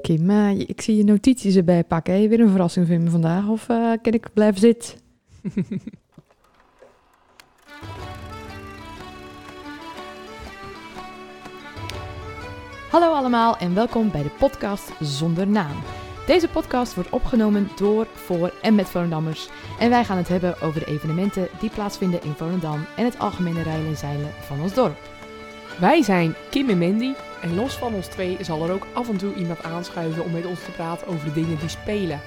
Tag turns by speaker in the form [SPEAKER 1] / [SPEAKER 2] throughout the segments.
[SPEAKER 1] Kim, eh, ik zie je notities erbij pakken. Heb je weer een verrassing voor me vandaag? Of eh, kan ik blijven zitten? Hallo allemaal en welkom bij de podcast Zonder Naam. Deze podcast wordt opgenomen door, voor en met Volendammers. En wij gaan het hebben over de evenementen die plaatsvinden in Volendam en het algemene rijden en zeilen van ons dorp.
[SPEAKER 2] Wij zijn Kim en Mandy en los van ons twee zal er ook af en toe iemand aanschuiven om met ons te praten over de dingen die spelen.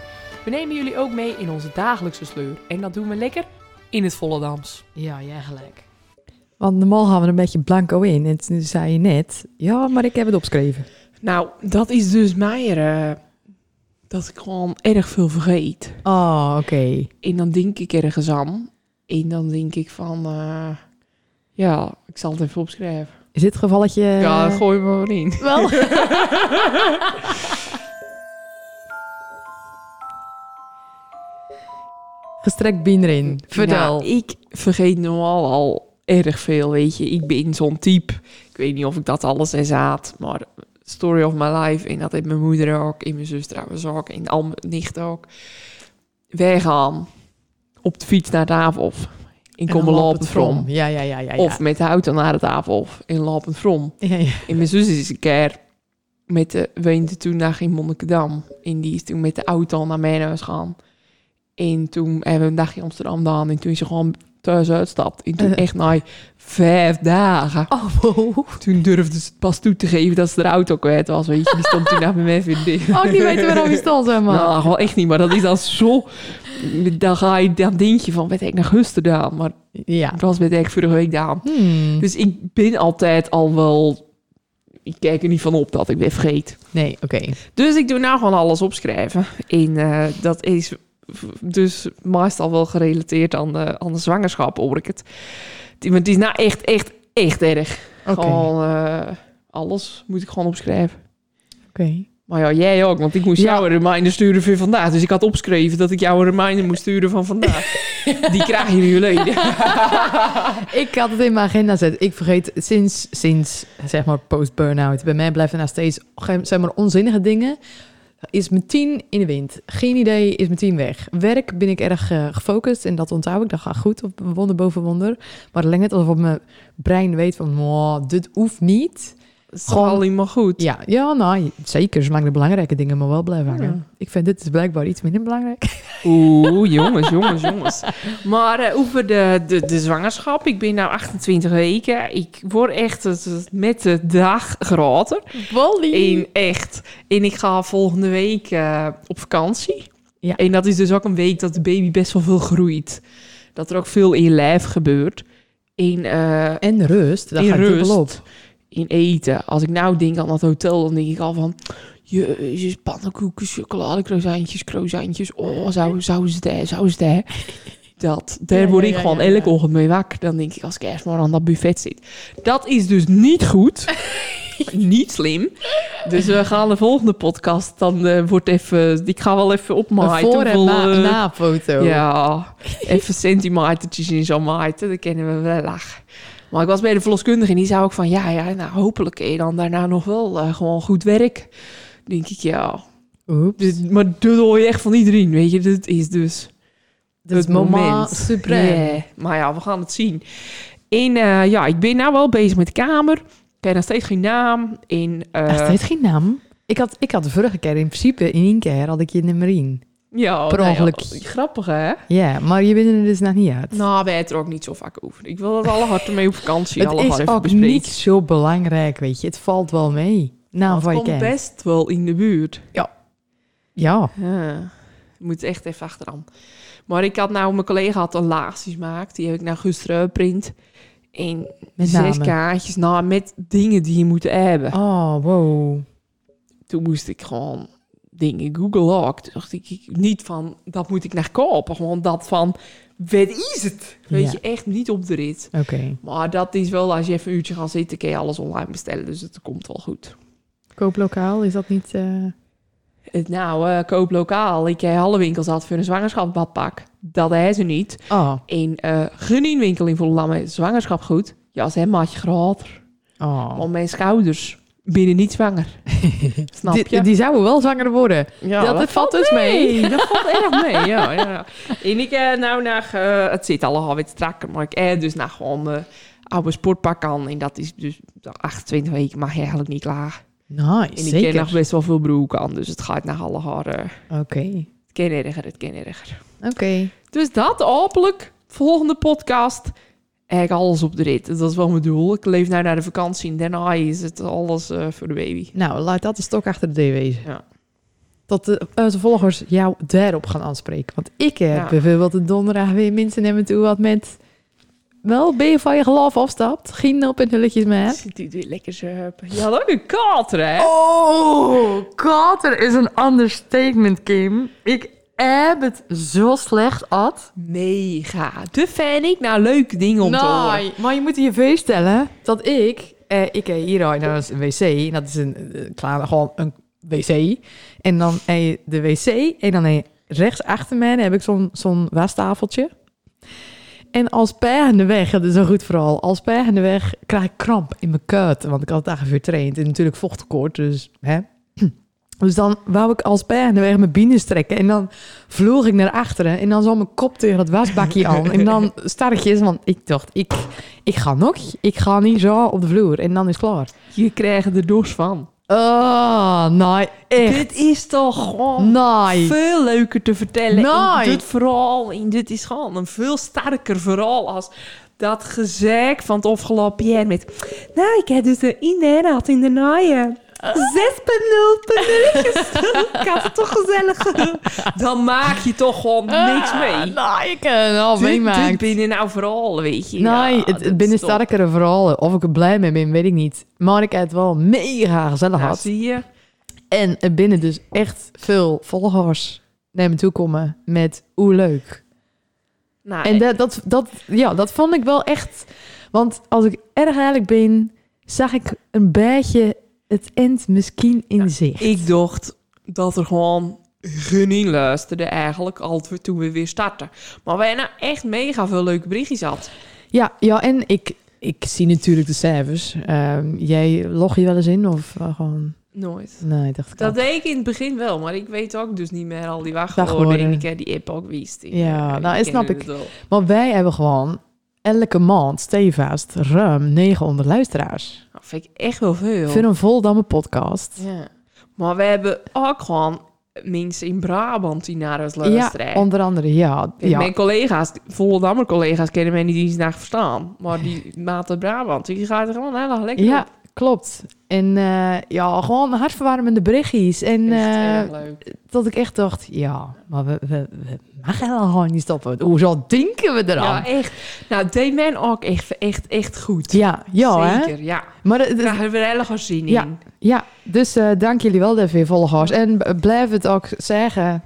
[SPEAKER 2] We nemen jullie ook mee in onze dagelijkse sleur en dat doen we lekker in het Volendams.
[SPEAKER 1] Ja, jij gelijk. Want normaal gaan we er een beetje blanco in. En toen zei je net, ja, maar ik heb het opgeschreven.
[SPEAKER 2] Nou, dat is dus mij eh, dat ik gewoon erg veel vergeet.
[SPEAKER 1] Oh, oké.
[SPEAKER 2] En dan denk ik ergens aan en dan denk ik van, eh, ja, ik zal het even opschrijven.
[SPEAKER 1] Is dit gevalletje...
[SPEAKER 2] ja, gooi me maar in.
[SPEAKER 1] Wel. Gestrekt bien erin. Vertel.
[SPEAKER 2] Nou, ik vergeet normaal al erg veel, weet je. Ik ben zo'n type. Ik weet niet of ik dat alles in zaad, maar story of my life. En dat heeft mijn moeder ook, en mijn zus trouwens ook, en al mijn nicht ook. Wij gaan op de fiets naar de Avelhof. In komen lopend from.
[SPEAKER 1] Ja, ja, ja, ja.
[SPEAKER 2] Of met de auto naar het Avelhof in lopend from.
[SPEAKER 1] Ja, ja.
[SPEAKER 2] En mijn zus is een keer met de weende toen naar in Monnikendam. En die is toen met de auto naar mijn huis gaan. En toen hebben we een dagje in Amsterdam gedaan. En toen is ze gewoon thuis uitstapt. En toen
[SPEAKER 1] Eh.
[SPEAKER 2] echt na vijf dagen.
[SPEAKER 1] Oh, wow.
[SPEAKER 2] Toen durfde ze het pas toe te geven dat ze de auto kwijt was. Weet je, die stond toen naar mijn vriendin.
[SPEAKER 1] Oh, ik niet weten waarom je stond, zeg maar.
[SPEAKER 2] Nou, gewoon echt niet. Maar dat is dan zo... Dan ga je, dan denk je van, weet ik naar gisteren gedaan. Maar
[SPEAKER 1] Ja.
[SPEAKER 2] het was met ik vorige week gedaan.
[SPEAKER 1] Hmm.
[SPEAKER 2] Dus ik ben altijd al wel... Ik kijk er niet van op dat ik ben vergeet.
[SPEAKER 1] Nee, oké.
[SPEAKER 2] Dus ik doe nou gewoon alles opschrijven. En eh, dat is dus meestal wel gerelateerd aan de, aan de zwangerschap, hoor ik het. Die- Maar het is nou echt, echt, echt erg. Gewoon eh, alles moet ik gewoon opschrijven.
[SPEAKER 1] Oké.
[SPEAKER 2] Maar ja, jij ook, want ik moest
[SPEAKER 1] Ja.
[SPEAKER 2] jou een reminder sturen voor vandaag. Dus ik had opgeschreven dat ik jou een reminder moest sturen van vandaag. Die krijg je nu geleden.
[SPEAKER 1] Ik had het in mijn agenda zetten. Ik vergeet sinds, sinds zeg maar, post-burnout. Bij mij blijven er nou steeds zeg maar, onzinnige dingen. Is mijn tien in de wind. Geen idee, is mijn tien weg. Werk ben ik erg eh, gefocust en dat onthoud ik. Dat gaat goed op wonder boven wonder. Maar het lijkt net alsof mijn brein weet van... "Wow, dit hoeft niet.
[SPEAKER 2] Dat is toch al maar goed.
[SPEAKER 1] Ja, ja nou, zeker. Zolang de belangrijke dingen maar wel blijven hangen.
[SPEAKER 2] Ja.
[SPEAKER 1] Ik vind dit is blijkbaar iets minder belangrijk.
[SPEAKER 2] Oeh, jongens, jongens, jongens. Maar eh, over de, de, de zwangerschap. Ik ben nu 28 weken. Ik word echt het- het- met de dag groter.
[SPEAKER 1] Wally.
[SPEAKER 2] En echt. En ik ga volgende week eh, op vakantie.
[SPEAKER 1] Ja.
[SPEAKER 2] En dat is dus ook een week dat de baby best wel veel groeit. Dat er ook veel in je lijf gebeurt. In, eh,
[SPEAKER 1] En rust, daar
[SPEAKER 2] in
[SPEAKER 1] ga ik
[SPEAKER 2] rust.
[SPEAKER 1] dubbel op.
[SPEAKER 2] in eten. Als ik nou denk aan dat hotel, dan denk ik al van... Jezus, pannenkoeken, chocolade, croissantjes, croissantjes. Oh, zou, zou ze daar, zou ze daar. Dat, daar
[SPEAKER 1] Ja,
[SPEAKER 2] word
[SPEAKER 1] ja,
[SPEAKER 2] ik
[SPEAKER 1] ja,
[SPEAKER 2] gewoon elke ochtend mee wakker. Dan denk ik, als ik eerst maar aan dat buffet zit. Dat is dus niet goed. niet slim. Dus we gaan de volgende podcast, dan eh, wordt even... Ik ga wel even
[SPEAKER 1] Een
[SPEAKER 2] opmaaien.
[SPEAKER 1] voor- en na,
[SPEAKER 2] eh,
[SPEAKER 1] na foto.
[SPEAKER 2] ja, even centimetertjes in zo'n maaiten, dat kennen we wel lachen. Maar ik was bij de verloskundige en die zei ook van... Ja, ja, nou hopelijk kun je dan daarna nog wel eh, gewoon goed werk. denk ik, ja...
[SPEAKER 1] Oeps.
[SPEAKER 2] Dit, maar dat hoor je echt van iedereen, weet je. Dit is dus
[SPEAKER 1] Dat
[SPEAKER 2] het
[SPEAKER 1] moment supreme.
[SPEAKER 2] Ja, Maar ja, we gaan het zien. En eh, ja, ik ben nou wel bezig met de kamer. Ik heb nog steeds geen naam. En, eh,
[SPEAKER 1] Echt, heeft geen naam? Ik had, ik had de vorige keer in principe in één keer had ik je nummer in.
[SPEAKER 2] Ja,
[SPEAKER 1] per
[SPEAKER 2] nou ja,
[SPEAKER 1] ongeluk.
[SPEAKER 2] grappig, hè?
[SPEAKER 1] Ja, maar je bent er dus nog niet uit.
[SPEAKER 2] Nou, wij het er ook niet zo vaak over. Ik wil dat alle harten mee op vakantie.
[SPEAKER 1] het
[SPEAKER 2] alle
[SPEAKER 1] is ook
[SPEAKER 2] bespreken.
[SPEAKER 1] niet zo belangrijk, weet je. Het valt wel mee. Naam
[SPEAKER 2] het
[SPEAKER 1] van je
[SPEAKER 2] komt
[SPEAKER 1] kind.
[SPEAKER 2] best wel in de buurt.
[SPEAKER 1] Ja.
[SPEAKER 2] Ja. Je moet echt even achteraan. Maar ik had nou, mijn collega had een laagjes gemaakt. Die heb ik nou gisteren geprint. En
[SPEAKER 1] Met
[SPEAKER 2] zes kaartjes. Nou, met dingen die je moet hebben.
[SPEAKER 1] Oh, wow.
[SPEAKER 2] Toen moest ik gewoon dingen Google ook. Dacht ik, niet van, dat moet ik naar kopen. Gewoon dat van, wat is het? Weet
[SPEAKER 1] Ja.
[SPEAKER 2] je, echt niet op de rit.
[SPEAKER 1] Oké.
[SPEAKER 2] Maar dat is wel, als je even een uurtje gaat zitten, kun je alles online bestellen. Dus het komt wel goed.
[SPEAKER 1] Kooplokaal, is dat niet...
[SPEAKER 2] Het, nou, eh, koop lokaal. Ik heb alle winkels had voor een zwangerschapsbadpak. Dat is ze niet.
[SPEAKER 1] Oh,
[SPEAKER 2] In eh geen winkel in Volendam zwangerschap goed. Ja, ze hebben maatje groter.
[SPEAKER 1] oh.
[SPEAKER 2] Want mijn schouders, binnen niet zwanger. Snap je?
[SPEAKER 1] Die, die zouden wel zwanger worden.
[SPEAKER 2] Ja,
[SPEAKER 1] dat valt dus mee.
[SPEAKER 2] Dat valt erg mee, ja. ja. En ik eh, nou naar, eh, het zit al wat strakker, maar ik eh, dus naar gewoon mijn oude sportpak aan. En dat is dus 28 weken mag je eigenlijk niet klaar.
[SPEAKER 1] Nice,
[SPEAKER 2] En ik
[SPEAKER 1] zeker.
[SPEAKER 2] ken nog best wel veel broek aan, dus het gaat naar alle haren.
[SPEAKER 1] Oké,
[SPEAKER 2] Het kan erger, het kan erger.
[SPEAKER 1] oké.
[SPEAKER 2] Dus dat hopelijk, volgende podcast, eigenlijk alles op de rit. Dat is wel mijn doel. Ik leef nou naar de vakantie en daarna is het alles eh, voor de baby.
[SPEAKER 1] Nou, laat dat de stok achter de deur wezen.
[SPEAKER 2] Ja.
[SPEAKER 1] Dat de, onze volgers jou daarop gaan aanspreken. Want ik heb
[SPEAKER 2] Ja.
[SPEAKER 1] bijvoorbeeld de donderdag weer mensen naar me toe wat met... Wel, ben je van je geloof afstapt? Geen op en hulletjes met.
[SPEAKER 2] Zit die weer lekker zuipen. Je had ook een kater, hè?
[SPEAKER 1] Oh, kater is een understatement, Kim. Ik heb het zo slecht at.
[SPEAKER 2] Mega. De fan ik nou leuke dingen om te horen.
[SPEAKER 1] Maar je moet je voorstellen dat ik... Eh, ik heb hier al nou, is een wc. En dat is een, eh, klaar, gewoon een wc. En dan heb je de wc. En dan heb je rechts achter mij heb ik zo'n zo'n wastafeltje. En als de weg, dat is een goed verhaal. Als de weg krijg ik kramp in mijn kuit. Want ik had het dagen getraind. En natuurlijk vochttekort. Dus, hè. Dus dan wou ik als de weg mijn binnen strekken. En dan vloog ik naar achteren. En dan zo mijn kop tegen het wasbakje aan. En dan startjes. Want ik dacht, ik, ik ga nog. Ik ga niet zo op de vloer. En dan is het klaar.
[SPEAKER 2] Je krijgt er dos van.
[SPEAKER 1] Oh, nee. Echt.
[SPEAKER 2] Dit is toch gewoon
[SPEAKER 1] Nee.
[SPEAKER 2] veel leuker te vertellen.
[SPEAKER 1] Nee.
[SPEAKER 2] En dit verhaal, en dit is gewoon een veel sterker verhaal als dat gezeik van het afgelopen jaar met... Nou, ik heb dus de inderdaad in de naaien 6.0 puntjes. Ik had het toch gezellig. Dan maak je toch gewoon niks mee.
[SPEAKER 1] Nee, ik heb het al meemaakt.
[SPEAKER 2] binnen nou vooral, weet je.
[SPEAKER 1] Nee,
[SPEAKER 2] Ja,
[SPEAKER 1] het,
[SPEAKER 2] dat
[SPEAKER 1] binnen
[SPEAKER 2] is
[SPEAKER 1] sterkere verhalen. Of ik er blij mee ben, weet ik niet. Maar ik heb het wel mega gezellig
[SPEAKER 2] Nou,
[SPEAKER 1] gehad.
[SPEAKER 2] zie je.
[SPEAKER 1] En er binnen dus echt veel volgers naar me toe komen met hoe leuk.
[SPEAKER 2] Nou,
[SPEAKER 1] En dat, dat, dat, ja, dat vond ik wel echt... Want als ik erg eerlijk ben, zag ik een beetje het eind misschien in zicht.
[SPEAKER 2] Ik dacht dat er gewoon geen luisterde eigenlijk, al toen we weer starten. Maar wij nou echt mega veel leuke berichtjes had.
[SPEAKER 1] Ja, ja en ik, ik zie natuurlijk de cijfers. Ehm, jij log je wel eens in of eh, gewoon...
[SPEAKER 2] Nooit.
[SPEAKER 1] Nee, dacht ik
[SPEAKER 2] Dat
[SPEAKER 1] al.
[SPEAKER 2] deed ik in het begin wel, maar ik weet ook dus niet meer al die wachtwoorden.
[SPEAKER 1] Wachtwoorden.
[SPEAKER 2] En ik heb die app ook wist. Ik,
[SPEAKER 1] Ja, nou,
[SPEAKER 2] ik
[SPEAKER 1] snap ik. Maar wij hebben gewoon elke maand stevast ruim 900 luisteraars.
[SPEAKER 2] Dat vind ik echt wel veel.
[SPEAKER 1] Voor een voldamme podcast.
[SPEAKER 2] Ja. Maar we hebben ook gewoon mensen in Brabant die naar ons
[SPEAKER 1] Ja,
[SPEAKER 2] luisteren.
[SPEAKER 1] onder andere, ja. Ja.
[SPEAKER 2] Mijn collega's, Volendammer collega's, kennen mij niet eens naar verstaan. Maar die maat Brabant, die gaat er gewoon heel erg lekker
[SPEAKER 1] Ja,
[SPEAKER 2] op.
[SPEAKER 1] klopt. En eh, ja, gewoon hartverwarmende berichtjes. En eh, dat ik echt dacht, ja, maar we, we, we mogen gewoon niet stoppen. Hoezo denken we eraan?
[SPEAKER 2] Ja, echt. Nou, deed men ook echt, echt, echt goed.
[SPEAKER 1] Ja, ja, hè?
[SPEAKER 2] Zeker, ja.
[SPEAKER 1] Maar het-
[SPEAKER 2] Daar hebben we er heel zin
[SPEAKER 1] Ja.
[SPEAKER 2] in.
[SPEAKER 1] Ja, dus eh, dank jullie wel daarvoor, volgers. En blijf het ook zeggen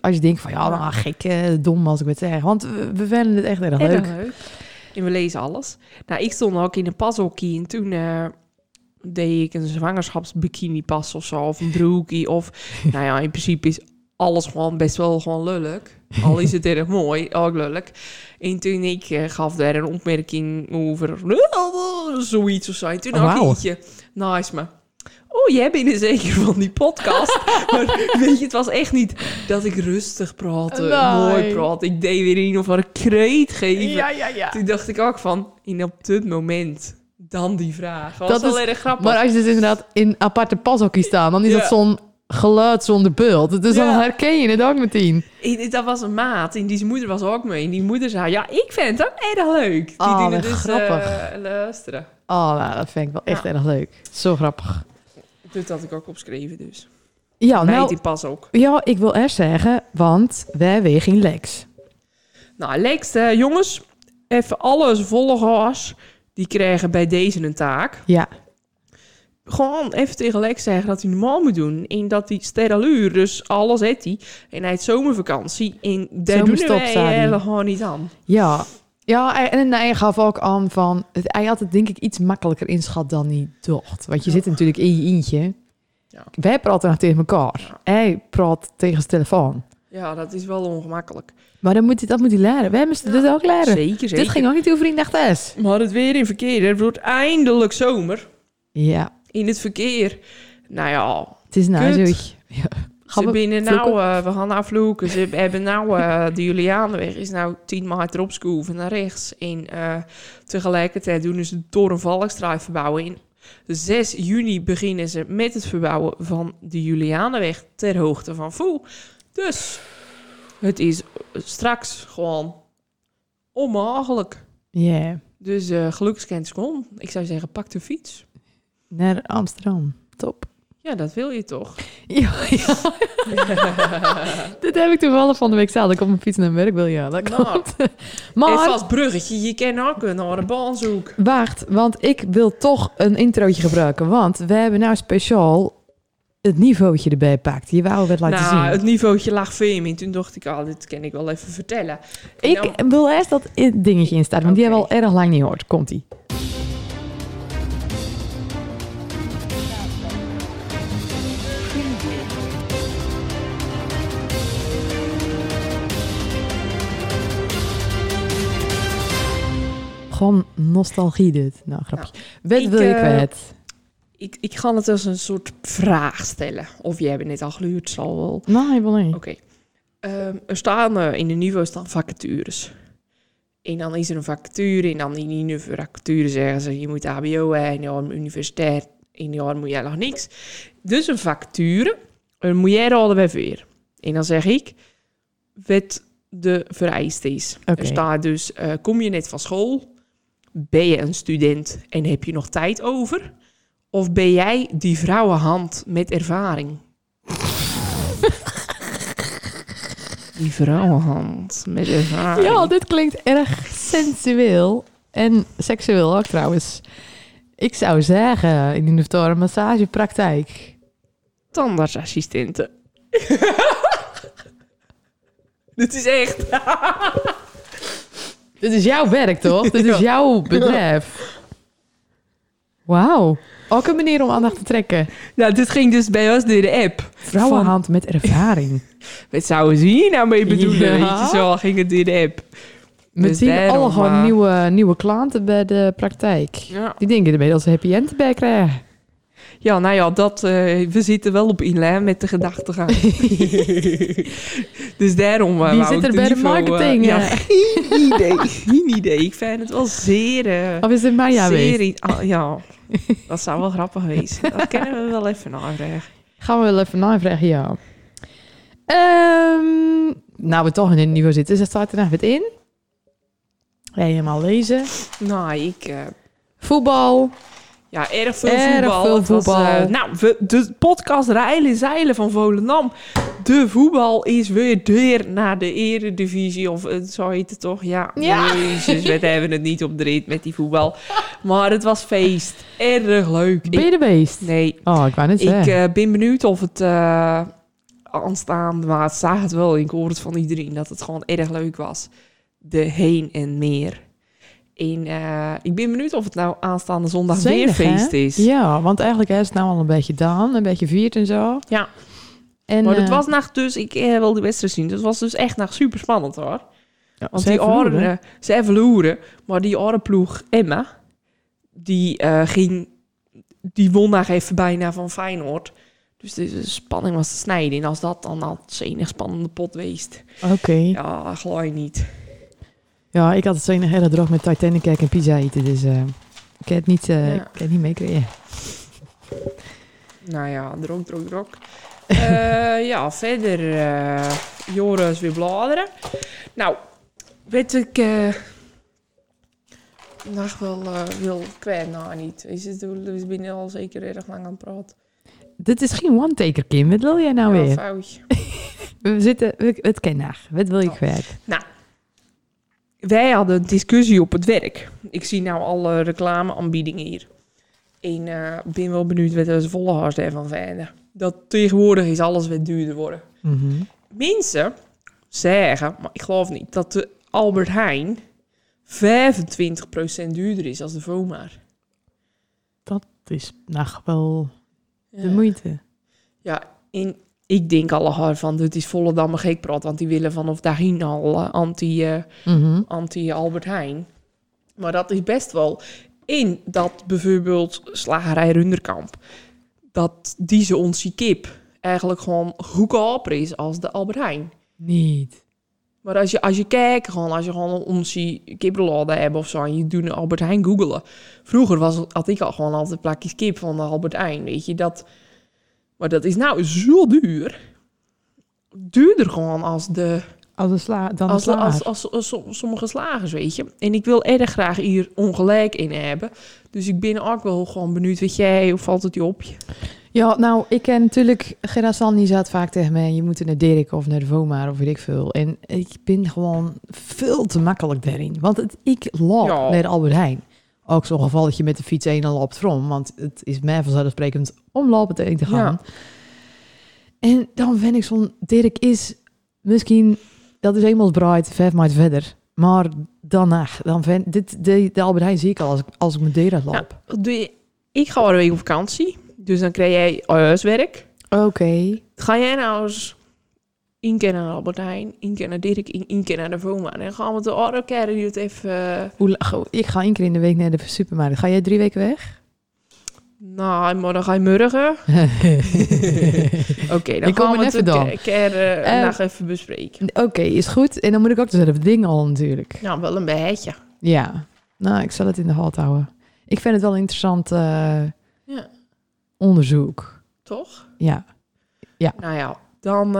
[SPEAKER 1] als je denkt van... ja, nou, gek, dom als ik het zeg. Want we, we vinden het echt erg leuk.
[SPEAKER 2] Erg leuk. En we lezen alles. Nou, ik stond ook in een pashokkie en toen eh, deed ik een zwangerschapsbikini pas of zo. Of een broekie. Of, nou ja, in principe is alles gewoon best wel gewoon lullig. Al is het erg mooi, ook lullig. En toen ik eh, gaf daar een opmerking over zoiets of zo. En toen
[SPEAKER 1] Oh,
[SPEAKER 2] ik
[SPEAKER 1] wauw.
[SPEAKER 2] eentje naast me. Oh, jij bent er zeker van die podcast. maar weet je, het was echt niet dat ik rustig praatte,
[SPEAKER 1] Nee.
[SPEAKER 2] mooi praatte. Ik deed weer een of andere kreet geven.
[SPEAKER 1] ja, ja.
[SPEAKER 2] Toen dacht ik ook van, in op dit moment, dan die vraag. Was
[SPEAKER 1] Dat
[SPEAKER 2] wel
[SPEAKER 1] is-
[SPEAKER 2] erg grappig.
[SPEAKER 1] Maar als je dus inderdaad in aparte pashokjes staan... dan is
[SPEAKER 2] Ja.
[SPEAKER 1] dat zo'n geluid zonder beeld. Dus dan
[SPEAKER 2] Ja.
[SPEAKER 1] herken je het ook meteen.
[SPEAKER 2] En dat was een maat en die moeder was ook mee. En die moeder zei, ja, ik vind het ook erg leuk. Die
[SPEAKER 1] Oh,
[SPEAKER 2] doen
[SPEAKER 1] wat
[SPEAKER 2] het dus
[SPEAKER 1] grappig.
[SPEAKER 2] eh, luisteren.
[SPEAKER 1] Oh, nou, dat vind ik wel echt
[SPEAKER 2] Ja.
[SPEAKER 1] erg leuk. Zo grappig.
[SPEAKER 2] Dit had ik ook opgeschreven dus.
[SPEAKER 1] Ja,
[SPEAKER 2] Meid
[SPEAKER 1] nou,
[SPEAKER 2] die pas ook.
[SPEAKER 1] ja, ik wil eerst zeggen... want wij weer geen Lex.
[SPEAKER 2] Nou, Lex, eh, jongens, even alle volgers, die krijgen bij deze een taak.
[SPEAKER 1] Ja,
[SPEAKER 2] Gewoon even tegen Lex zeggen dat hij normaal moet doen. En dat hij stereluur, dus alles heeft hij. En hij heeft zomervakantie. En daar doen wij gewoon niet aan.
[SPEAKER 1] Ja, ja en hij gaf ook aan van... Hij had het denk ik iets makkelijker inschat dan hij dacht. Want je
[SPEAKER 2] Ja.
[SPEAKER 1] zit natuurlijk in je eentje.
[SPEAKER 2] Ja.
[SPEAKER 1] Wij praten nog tegen elkaar.
[SPEAKER 2] Ja.
[SPEAKER 1] Hij praat tegen zijn telefoon.
[SPEAKER 2] Ja, dat is wel ongemakkelijk.
[SPEAKER 1] Maar dan moet hij, dat moet hij leren. Wij moesten dit ook leren.
[SPEAKER 2] Zeker, zeker.
[SPEAKER 1] Dit ging ook niet over in S.
[SPEAKER 2] Maar het weer in verkeer, het wordt eindelijk zomer.
[SPEAKER 1] Ja,
[SPEAKER 2] in het verkeer. Nou ja,
[SPEAKER 1] Het is nou zo. Ja.
[SPEAKER 2] Ze binnen nou, eh, we gaan nou vloeken. Ze hebben nou, eh, de Julianenweg is nou 10 meter opschoeven naar rechts. En eh, tegelijkertijd doen ze de Torenvalkstraat verbouwen. In 6 juni beginnen ze met het verbouwen van de Julianenweg ter hoogte van Voel. Dus het is straks gewoon onmogelijk.
[SPEAKER 1] Ja,
[SPEAKER 2] Dus gelukskens kom. Ik zou zeggen, pak de fiets.
[SPEAKER 1] naar Amsterdam. Top.
[SPEAKER 2] Ja, dat wil je toch?
[SPEAKER 1] Ja, ja. Dit heb ik toevallig van de week zelf. Ik op mijn fiets naar werk wil. Ja, dat
[SPEAKER 2] Nou,
[SPEAKER 1] Maar,
[SPEAKER 2] vast bruggetje, je kan ook naar de baanzoek.
[SPEAKER 1] wacht, want ik wil toch een introotje gebruiken. Want we hebben nou speciaal het niveautje erbij pakt. Je wou het laten
[SPEAKER 2] nou,
[SPEAKER 1] zien.
[SPEAKER 2] het niveautje lag veel in. Toen dacht ik, al, dit kan ik wel even vertellen. En
[SPEAKER 1] Ik
[SPEAKER 2] nou-
[SPEAKER 1] wil eerst dat in- dingetje in staan, want die hebben we al erg lang niet gehoord. Komt-ie. Gewoon nostalgie dit. Nou, grapje. Wat wil je
[SPEAKER 2] eh,
[SPEAKER 1] kwijt?
[SPEAKER 2] ik, ik ga het als een soort vraag stellen. Of jij hebt net al geluurd, zal wel.
[SPEAKER 1] Nee, ik wil niet.
[SPEAKER 2] Oké. Ehm, er staan eh, in de niveau staan vacatures. En dan is er een vacature en dan in die vacature zeggen ze je moet HBO en je universiteit en je moet jij nog niks. Dus een vacature, dan moet jij raden bij weer. En dan zeg ik wat de vereiste is.
[SPEAKER 1] Oké.
[SPEAKER 2] Er staat dus, eh, kom je net van school, ben je een student en heb je nog tijd over? Of ben jij die vrouwenhand met ervaring? die vrouwenhand met ervaring.
[SPEAKER 1] Ja, dit klinkt erg sensueel en seksueel ook trouwens. Ik zou zeggen, in de een massagepraktijk.
[SPEAKER 2] tandartsassistenten. Dit is echt.
[SPEAKER 1] Dit is jouw werk, toch? Dit is jouw bedrijf. Wauw. Ook een manier om aandacht te trekken.
[SPEAKER 2] Nou, dit ging dus bij ons door de app.
[SPEAKER 1] Vrouwenhand met ervaring.
[SPEAKER 2] Wat zouden ze hier nou mee bedoelen?
[SPEAKER 1] Ja.
[SPEAKER 2] Weet je, zo ging het door de app.
[SPEAKER 1] Met
[SPEAKER 2] Dus
[SPEAKER 1] zien alle gewoon
[SPEAKER 2] eh,
[SPEAKER 1] nieuwe, nieuwe klanten bij de praktijk.
[SPEAKER 2] Ja.
[SPEAKER 1] Die denken ermee dat ze happy end erbij krijgen.
[SPEAKER 2] Ja, nou ja, dat, eh, we zitten wel op inlijn met de gedachtegang. dus daarom... eh,
[SPEAKER 1] Wie zit er bij de
[SPEAKER 2] niveau, eh,
[SPEAKER 1] marketing?
[SPEAKER 2] ja, geen idee. Geen idee. Ik vind het wel zeer...
[SPEAKER 1] Of is het Maya
[SPEAKER 2] zeer
[SPEAKER 1] geweest?
[SPEAKER 2] ah, ja, dat zou wel grappig wezen. Dat kennen we wel even navragen.
[SPEAKER 1] Gaan we wel even navragen, ja. Ehm, nou, we toch in het niveau zitten. Dus staat er nog wat in. Ga je helemaal lezen.
[SPEAKER 2] Nou, ik... eh,
[SPEAKER 1] Voetbal.
[SPEAKER 2] Ja, erg veel
[SPEAKER 1] Erg
[SPEAKER 2] voetbal.
[SPEAKER 1] veel
[SPEAKER 2] was, eh, nou, we, de podcast Rijlen Zeilen van Volendam. De voetbal is weer door naar de eredivisie. Of eh, zo heet het toch? Ja,
[SPEAKER 1] Ja.
[SPEAKER 2] Jezus, we hebben het niet op de rit met die voetbal. Maar het was feest. Erg leuk.
[SPEAKER 1] Ben je de beest?
[SPEAKER 2] nee,
[SPEAKER 1] Oh, ik wou net
[SPEAKER 2] ik eh, ben benieuwd of het aanstaande... Maar het zag het wel. Ik hoor het van iedereen dat het gewoon erg leuk was. De heen en meer. En eh, ik ben benieuwd of het nou aanstaande zondag
[SPEAKER 1] Zenig,
[SPEAKER 2] weer
[SPEAKER 1] hè?
[SPEAKER 2] feest is.
[SPEAKER 1] Ja, want eigenlijk is het nou al een beetje gedaan. Een beetje viert en zo.
[SPEAKER 2] Ja.
[SPEAKER 1] En,
[SPEAKER 2] maar het
[SPEAKER 1] eh,
[SPEAKER 2] was nacht dus, ik heb wel de wedstrijd zien. Dus het was dus echt nog super spannend hoor.
[SPEAKER 1] ja,
[SPEAKER 2] Want
[SPEAKER 1] ze
[SPEAKER 2] die oren, eh, ze verloren, maar die andere ploeg Emma, die eh, ging, die won nog even bijna van Feyenoord. Dus de spanning was te snijden. En als dat dan al het enig spannende pot weest,
[SPEAKER 1] Oké. Ja.
[SPEAKER 2] ja, geloof je niet.
[SPEAKER 1] Ik had het een hele droog met Titanic kijken en pizza eten. Dus eh, ik heb het niet,
[SPEAKER 2] Ja.
[SPEAKER 1] ik heb het niet meekregen.
[SPEAKER 2] Nou ja, drok, drok, drok. Eh, ja, verder, Joris weer bladeren. Nou, weet ik nog wel wil kwijt, nou niet. Is het, we binnen al zeker erg lang aan het praten.
[SPEAKER 1] Dit is geen one-taker, Kim. Wat wil jij nou
[SPEAKER 2] Ja,
[SPEAKER 1] weer?
[SPEAKER 2] foutje.
[SPEAKER 1] We zitten... we- Het ken naar. Wat wil je
[SPEAKER 2] Oh.
[SPEAKER 1] kwijt?
[SPEAKER 2] Wij hadden een discussie op het werk. Ik zie nou alle reclameaanbiedingen hier. En ik ben wel benieuwd wat de volgers daarvan vinden. Dat tegenwoordig is alles wat duurder worden.
[SPEAKER 1] Mhm.
[SPEAKER 2] Mensen zeggen, maar ik geloof niet, dat de Albert Heijn 25% duurder is als de Vomar.
[SPEAKER 1] Dat is nou wel de
[SPEAKER 2] Ja.
[SPEAKER 1] moeite.
[SPEAKER 2] Ja, en ik denk al van, dit is Volendam gek praat, want die willen vanaf daarheen al eh, anti, eh,
[SPEAKER 1] Mhm.
[SPEAKER 2] anti-Albert Heijn. Maar dat is best wel in dat bijvoorbeeld slagerij Runderkamp, dat deze onze kip eigenlijk gewoon goedkoper is als de Albert Heijn.
[SPEAKER 1] Niet.
[SPEAKER 2] Maar als je, als je kijkt, gewoon, als je gewoon onze kippenladen hebt of zo, en je doet een Albert Heijn googelen. Vroeger was, had ik al gewoon altijd plakjes kip van de Albert Heijn, weet je. Dat, maar dat is nou zo duur. Duurder gewoon als de
[SPEAKER 1] Als een sla, dan
[SPEAKER 2] als, als, als, als, som- sommige slagers, weet je. En ik wil erg graag hier ongelijk in hebben. Dus ik ben ook wel gewoon benieuwd wat jij, hoe valt het je op? je?
[SPEAKER 1] Ja, nou, ik ken natuurlijk... Gerda San, die zat vaak tegen mij... je moet naar Dirk of naar de Voma of weet ik veel. En ik ben gewoon veel te makkelijk daarin. Want het, ik loop
[SPEAKER 2] Ja.
[SPEAKER 1] naar de Albert Heijn. Ook zo'n geval dat je met de fiets heen en loopt from. Want het is mij vanzelfsprekend om lopen te gaan. En dan vind ik zo'n... Dirk is misschien... Dat is eenmaal breid, vijf maart verder. Maar daarna, dan vind dit, de, de Albert Heijn zie ik al als, ik- als ik met Dera loop.
[SPEAKER 2] Ja, wat doe je? Ik ga een week op vakantie. Dus dan krijg jij huiswerk.
[SPEAKER 1] Oké.
[SPEAKER 2] Ga jij nou eens één keer naar Albert Heijn, één keer naar Dirk, één één keer naar de Voma. En gaan we de andere keer die het even... eh,
[SPEAKER 1] Hoe go- Ik ga één keer in de week naar de supermarkt. Ga jij drie weken weg?
[SPEAKER 2] nou, maar dan ga je morgen. Oké, dan
[SPEAKER 1] Ik kom
[SPEAKER 2] gaan we het
[SPEAKER 1] even
[SPEAKER 2] een
[SPEAKER 1] dan.
[SPEAKER 2] keer, eh,
[SPEAKER 1] Eh,
[SPEAKER 2] nog even bespreken.
[SPEAKER 1] Oké, is goed. En dan moet ik ook dezelfde dingen al natuurlijk.
[SPEAKER 2] Nou, wel een beetje.
[SPEAKER 1] Ja. Nou, ik zal het in de hand houden. Ik vind het wel interessant eh,
[SPEAKER 2] Ja.
[SPEAKER 1] onderzoek.
[SPEAKER 2] Toch?
[SPEAKER 1] Ja.
[SPEAKER 2] Nou ja, dan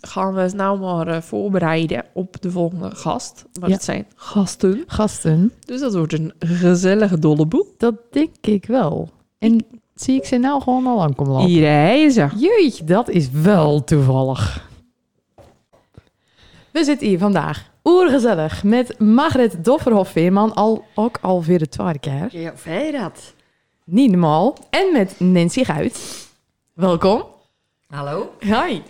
[SPEAKER 2] gaan we nou maar eh, voorbereiden op de volgende gast. Maar
[SPEAKER 1] Ja.
[SPEAKER 2] het zijn gasten.
[SPEAKER 1] Gasten,
[SPEAKER 2] Dus dat wordt een gezellige dolle boel.
[SPEAKER 1] dat denk ik wel. En zie ik ze nou gewoon al aankomen lopen?
[SPEAKER 2] Hier ze.
[SPEAKER 1] Jeetje, dat is wel toevallig. We zitten hier vandaag oergezellig met Margret Dofferhoff-Veerman, al, ook alweer de tweede keer.
[SPEAKER 3] Ja, fijn dat.
[SPEAKER 1] Niet normaal. En met Nancy Guit. Welkom.
[SPEAKER 3] Hallo?
[SPEAKER 1] Hi.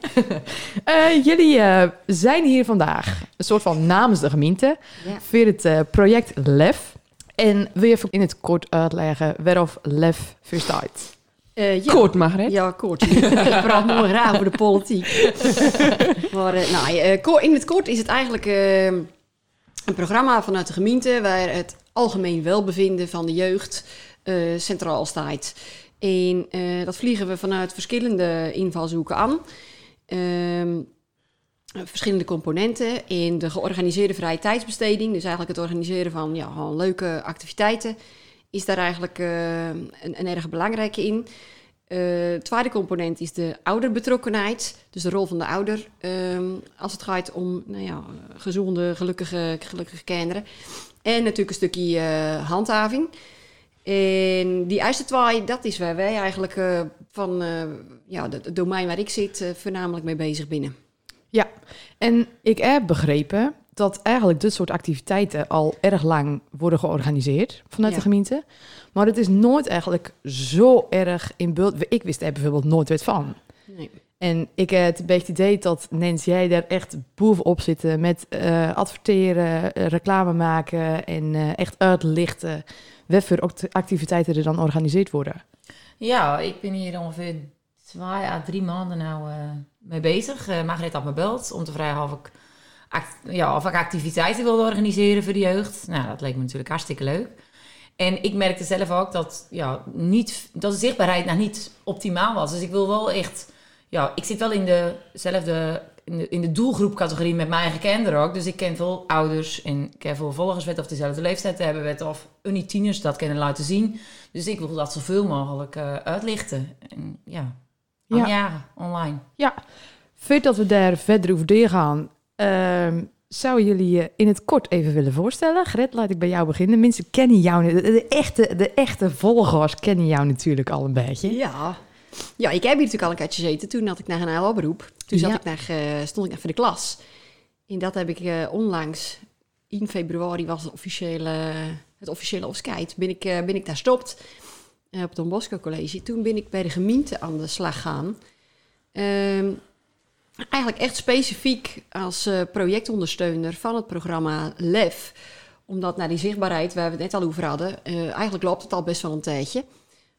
[SPEAKER 1] Eh, jullie eh, zijn hier vandaag, een soort van namens de gemeente,
[SPEAKER 3] Ja.
[SPEAKER 1] voor het eh, project LEF. En wil je even in het kort uitleggen waarof LEF voor staat?
[SPEAKER 3] Eh, ja.
[SPEAKER 2] Kort, Margret.
[SPEAKER 3] Ja, kort. Ik praat mooi graag over de politiek. maar nou, in het kort is het eigenlijk een programma vanuit de gemeente... waar het algemeen welbevinden van de jeugd centraal staat. En eh, dat vliegen we vanuit verschillende invalshoeken aan. Ehm, verschillende componenten in de georganiseerde vrije tijdsbesteding. Dus eigenlijk het organiseren van ja, leuke activiteiten is daar eigenlijk eh, een, een erg belangrijke in. Het tweede component is de ouderbetrokkenheid. Dus de rol van de ouder ehm, als het gaat om nou ja, gezonde, gelukkige, gelukkige kinderen. En natuurlijk een stukje handhaving. En die twee, dat is waar wij eigenlijk eh, van eh, ja, het domein waar ik zit eh, voornamelijk mee bezig binnen.
[SPEAKER 1] En ik heb begrepen dat eigenlijk dit soort activiteiten al erg lang worden georganiseerd vanuit
[SPEAKER 3] Ja.
[SPEAKER 1] de gemeente. Maar het is nooit eigenlijk zo erg in beeld. Ik wist er bijvoorbeeld nooit wat van.
[SPEAKER 3] Nee.
[SPEAKER 1] En ik heb het een beetje het idee dat Nancy, jij daar echt bovenop zitten met adverteren, reclame maken en echt uitlichten wat voor act- activiteiten er dan georganiseerd worden.
[SPEAKER 4] Ja, ik ben hier ongeveer twee à drie maanden nou eh, mee bezig. Uh, Margreet had me beld om te vragen of ik, ja, of activiteiten wilde organiseren voor de jeugd. Nou, dat leek me natuurlijk hartstikke leuk. En ik merkte zelf ook dat, ja, niet, dat de zichtbaarheid nou niet optimaal was. Dus ik wil wel echt... Ja, ik zit wel in dezelfde... In de, in de doelgroepcategorie met mijn eigen kinderen ook. Dus ik ken veel ouders en ik ken veel volgers wet of dezelfde leeftijd hebben wet of unietieners dat kunnen laten zien. Dus ik wil dat zoveel mogelijk eh, uitlichten. En ja,
[SPEAKER 1] Ja.
[SPEAKER 4] online.
[SPEAKER 1] Voordat we daar verder over doorgaan, ehm zou jullie je in het kort even willen voorstellen? Gret, laat ik bij jou beginnen. Mensen kennen jou, de, de echte, de echte volgers kennen jou natuurlijk al een beetje.
[SPEAKER 3] Ja. Ja, ik heb hier natuurlijk al een keertje gezeten. Toen had ik naar een beroep. Toen zat
[SPEAKER 1] Ja.
[SPEAKER 3] ik naar, eh, stond ik naar voor de klas. En dat heb ik eh, onlangs, in februari was het officiële, het officiële afscheid, ben ik, eh, ben ik daar stopt op het Don Bosco College. Toen ben ik bij de gemeente aan de slag gaan. Ehm, eigenlijk echt specifiek als projectondersteuner van het programma LEF. Omdat naar die zichtbaarheid, waar we het net al over hadden, eigenlijk loopt het al best wel een tijdje.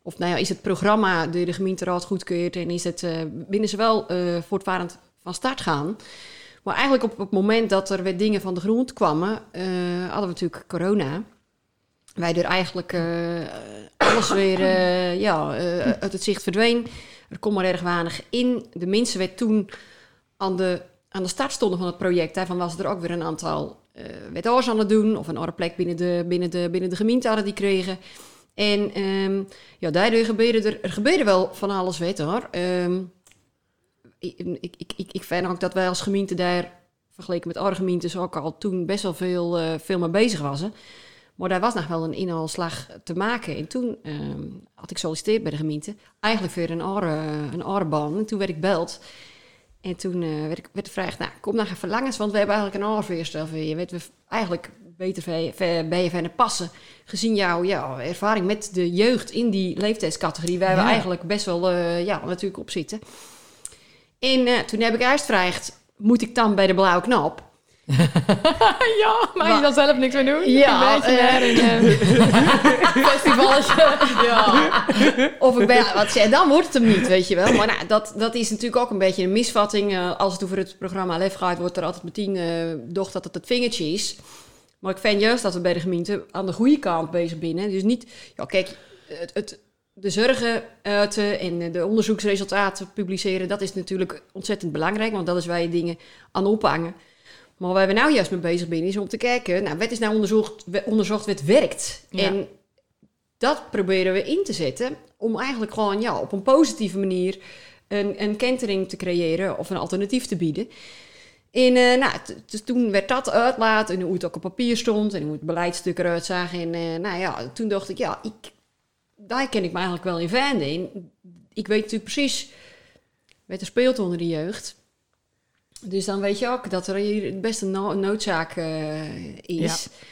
[SPEAKER 3] Of nou ja, is het programma door de gemeenteraad goedkeurd en is het, eh binnen ze wel eh, voortvarend van start gaan. Maar eigenlijk op, het moment dat er weer dingen van de grond kwamen, eh, hadden we natuurlijk corona. Waardoor eigenlijk eh, alles weer ja, uit het zicht verdween. Er kon maar erg weinig in. De mensen werd toen aan de, aan de start stonden van het project. Daarvan was er ook weer een aantal uh, aan het doen. Of een andere plek binnen de, binnen de, binnen de gemeente hadden die kregen. En ehm, ja, daardoor gebeurde er, er gebeurde wel van alles wet hoor. Ehm, ik, ik, ik, ik, vind ook dat wij als gemeente daar, vergeleken met andere gemeentes, ook al toen best wel veel, uh, veel mee bezig waren. Maar daar was nog wel een inhaalslag te maken. En toen um, had ik solliciteerd bij de gemeente. Eigenlijk voor een andere, een. En toen werd ik beld. En toen uh, werd, ik, werd de vraag, nou, kom naar verlangens, want we hebben eigenlijk een aanvuurstel voor je. Weet we eigenlijk beter bij je verder passen. Gezien jouw ja, ervaring met de jeugd in die leeftijdscategorie, waar ja. we eigenlijk best wel uh, ja, natuurlijk op zitten. En uh, toen heb ik eerst gevraagd, moet ik dan bij de blauwe knop?
[SPEAKER 1] ja, maar je dan zelf niks meer doen?
[SPEAKER 3] Ja.
[SPEAKER 1] Een beetje naar een uh, festivalletje.
[SPEAKER 3] ja. Of ik ben, wat zei, dan wordt het hem niet, weet je wel. Maar nou, dat, dat is natuurlijk ook een beetje een misvatting. Als het over het programma Lef gaat, wordt er altijd meteen uh, doch dat het het vingertje is. Maar ik vind juist dat we bij de gemeente aan de goede kant bezig binnen. Dus niet, ja kijk, het, het, de zorgen uiten en de onderzoeksresultaten publiceren, dat is natuurlijk ontzettend belangrijk, want dat is waar je dingen aan ophangen. Maar waar we nou juist mee bezig zijn, is om te kijken, nou, wat is nou onderzocht, onderzocht wat werkt? Ja. En dat proberen we in te zetten om eigenlijk gewoon ja, op een positieve manier een, een kentering te creëren of een alternatief te bieden. En uh, nou, dus toen werd dat uitlaat en hoe het ook op papier stond en hoe het beleidstuk eruit zag. En uh, nou ja, toen dacht ik, ja, ik, daar ken ik me eigenlijk wel in vinden. En ik weet natuurlijk precies wat er speelt onder de jeugd. Dus dan weet je ook dat er hier best een no noodzaak uh, is. Ja.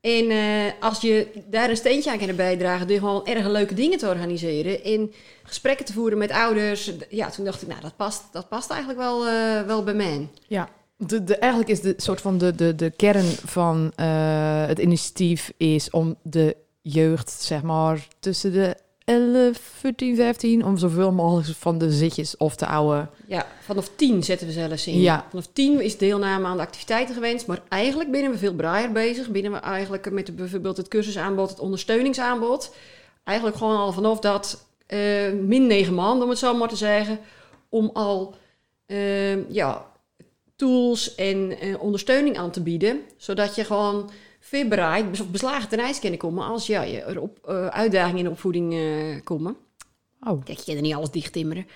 [SPEAKER 3] En uh, als je daar een steentje aan kan bijdragen door gewoon erg leuke dingen te organiseren en gesprekken te voeren met ouders. Ja, toen dacht ik, nou, dat past, dat past eigenlijk wel, uh, wel bij mij.
[SPEAKER 1] Ja, de, de, eigenlijk is de soort van de, de, de kern van uh, het initiatief is om de jeugd, zeg maar, tussen de 11, 14, 15, om zoveel mogelijk van de zitjes of de oude...
[SPEAKER 3] Ja, vanaf 10 zetten we zelfs in.
[SPEAKER 1] Ja.
[SPEAKER 3] Vanaf 10 is deelname aan de activiteiten gewenst, maar eigenlijk binnen we veel braaier bezig. Binnen we eigenlijk met de, bijvoorbeeld het cursusaanbod, het ondersteuningsaanbod. Eigenlijk gewoon al vanaf dat uh, min 9 maanden, om het zo maar te zeggen, om al uh, ja, tools en uh, ondersteuning aan te bieden, zodat je gewoon of beslagen ten ijs kunnen komen als ja, je er op uh, uitdagingen in de opvoeding uh, komen.
[SPEAKER 1] Oh.
[SPEAKER 3] Kijk, je kan er niet alles dicht timmeren.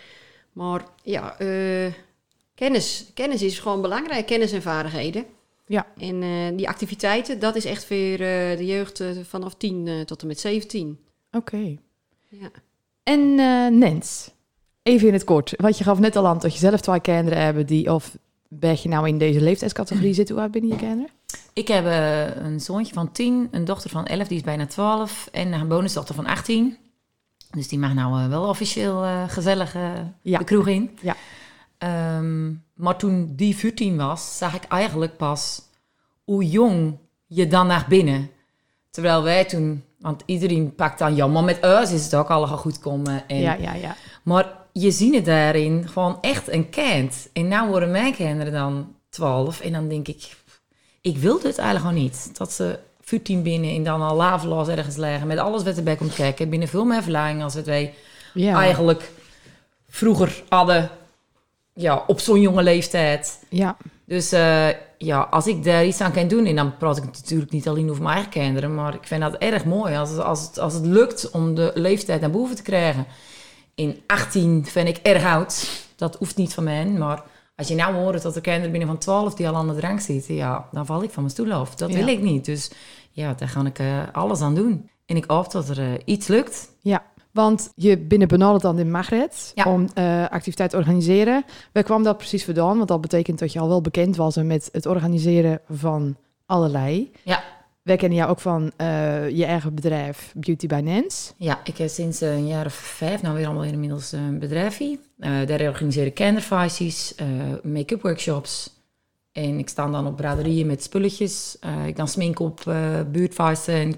[SPEAKER 3] Maar ja, uh, kennis. Kennis is gewoon belangrijk. Kennis en vaardigheden.
[SPEAKER 1] Ja.
[SPEAKER 3] En die activiteiten, dat is echt voor de jeugd vanaf 10 tot en met 17.
[SPEAKER 1] Oké. Okay.
[SPEAKER 3] Ja.
[SPEAKER 1] En Nens, even in het kort. Want je gaf net al aan dat je zelf twee kinderen hebben die of ben je nou in deze leeftijdscategorie zitten? Hoe oud ben je kinderen?
[SPEAKER 4] Ik heb uh, een zoontje van 10, een dochter van 11, die is bijna 12 en een bonusdochter van 18. Dus die mag nou uh, wel officieel uh, gezellig
[SPEAKER 1] ja.
[SPEAKER 4] de kroeg in.
[SPEAKER 1] Ja.
[SPEAKER 4] Um, maar toen die 14 was, zag ik eigenlijk pas hoe jong je dan naar binnen. Terwijl wij toen, want iedereen pakt dan, ja, maar met us is het ook allemaal goed komen. En,
[SPEAKER 1] ja, ja, ja.
[SPEAKER 4] Maar je ziet het daarin gewoon echt een kind. En nou worden mijn kinderen dan 12 en dan denk ik, ik wil dit eigenlijk gewoon niet. Dat ze 14 binnen en dan al laveloos ergens leggen met alles wat erbij komt kijken. Binnen veel meer verlaring als het wij
[SPEAKER 1] ja.
[SPEAKER 4] eigenlijk vroeger hadden ja, op zo'n jonge leeftijd.
[SPEAKER 1] Ja.
[SPEAKER 4] Dus uh, ja, als ik daar iets aan kan doen, en dan praat ik natuurlijk niet alleen over mijn eigen kinderen, maar ik vind dat erg mooi als, als, het, als het lukt om de leeftijd naar boven te krijgen. In 18 vind ik erg oud. Dat hoeft niet van mij, maar als je nou hoort dat er kinderen binnen van 12 die al aan de drank zitten, ja, dan val ik van mijn stoel af. Dat
[SPEAKER 1] Ja.
[SPEAKER 4] wil ik niet. Dus ja, daar ga ik eh, alles aan doen. En ik hoop dat er eh, iets lukt.
[SPEAKER 1] Ja, want je binnen benaderd dan in Magret
[SPEAKER 4] Ja.
[SPEAKER 1] om eh activiteit te organiseren. Waar kwam dat precies vandaan? Want dat betekent dat je al wel bekend was met het organiseren van allerlei.
[SPEAKER 4] Ja.
[SPEAKER 1] Wij kennen jou ook van eh, je eigen bedrijf Beauty by Nance.
[SPEAKER 4] Ja, ik heb sinds een jaar of vijf nou weer allemaal inmiddels een bedrijfje. Eh daar organiseer ik kinderfeestjes, eh, make-up workshops. En ik sta dan op braderieën met spulletjes. Ik dan smink op eh buurtfeesten en.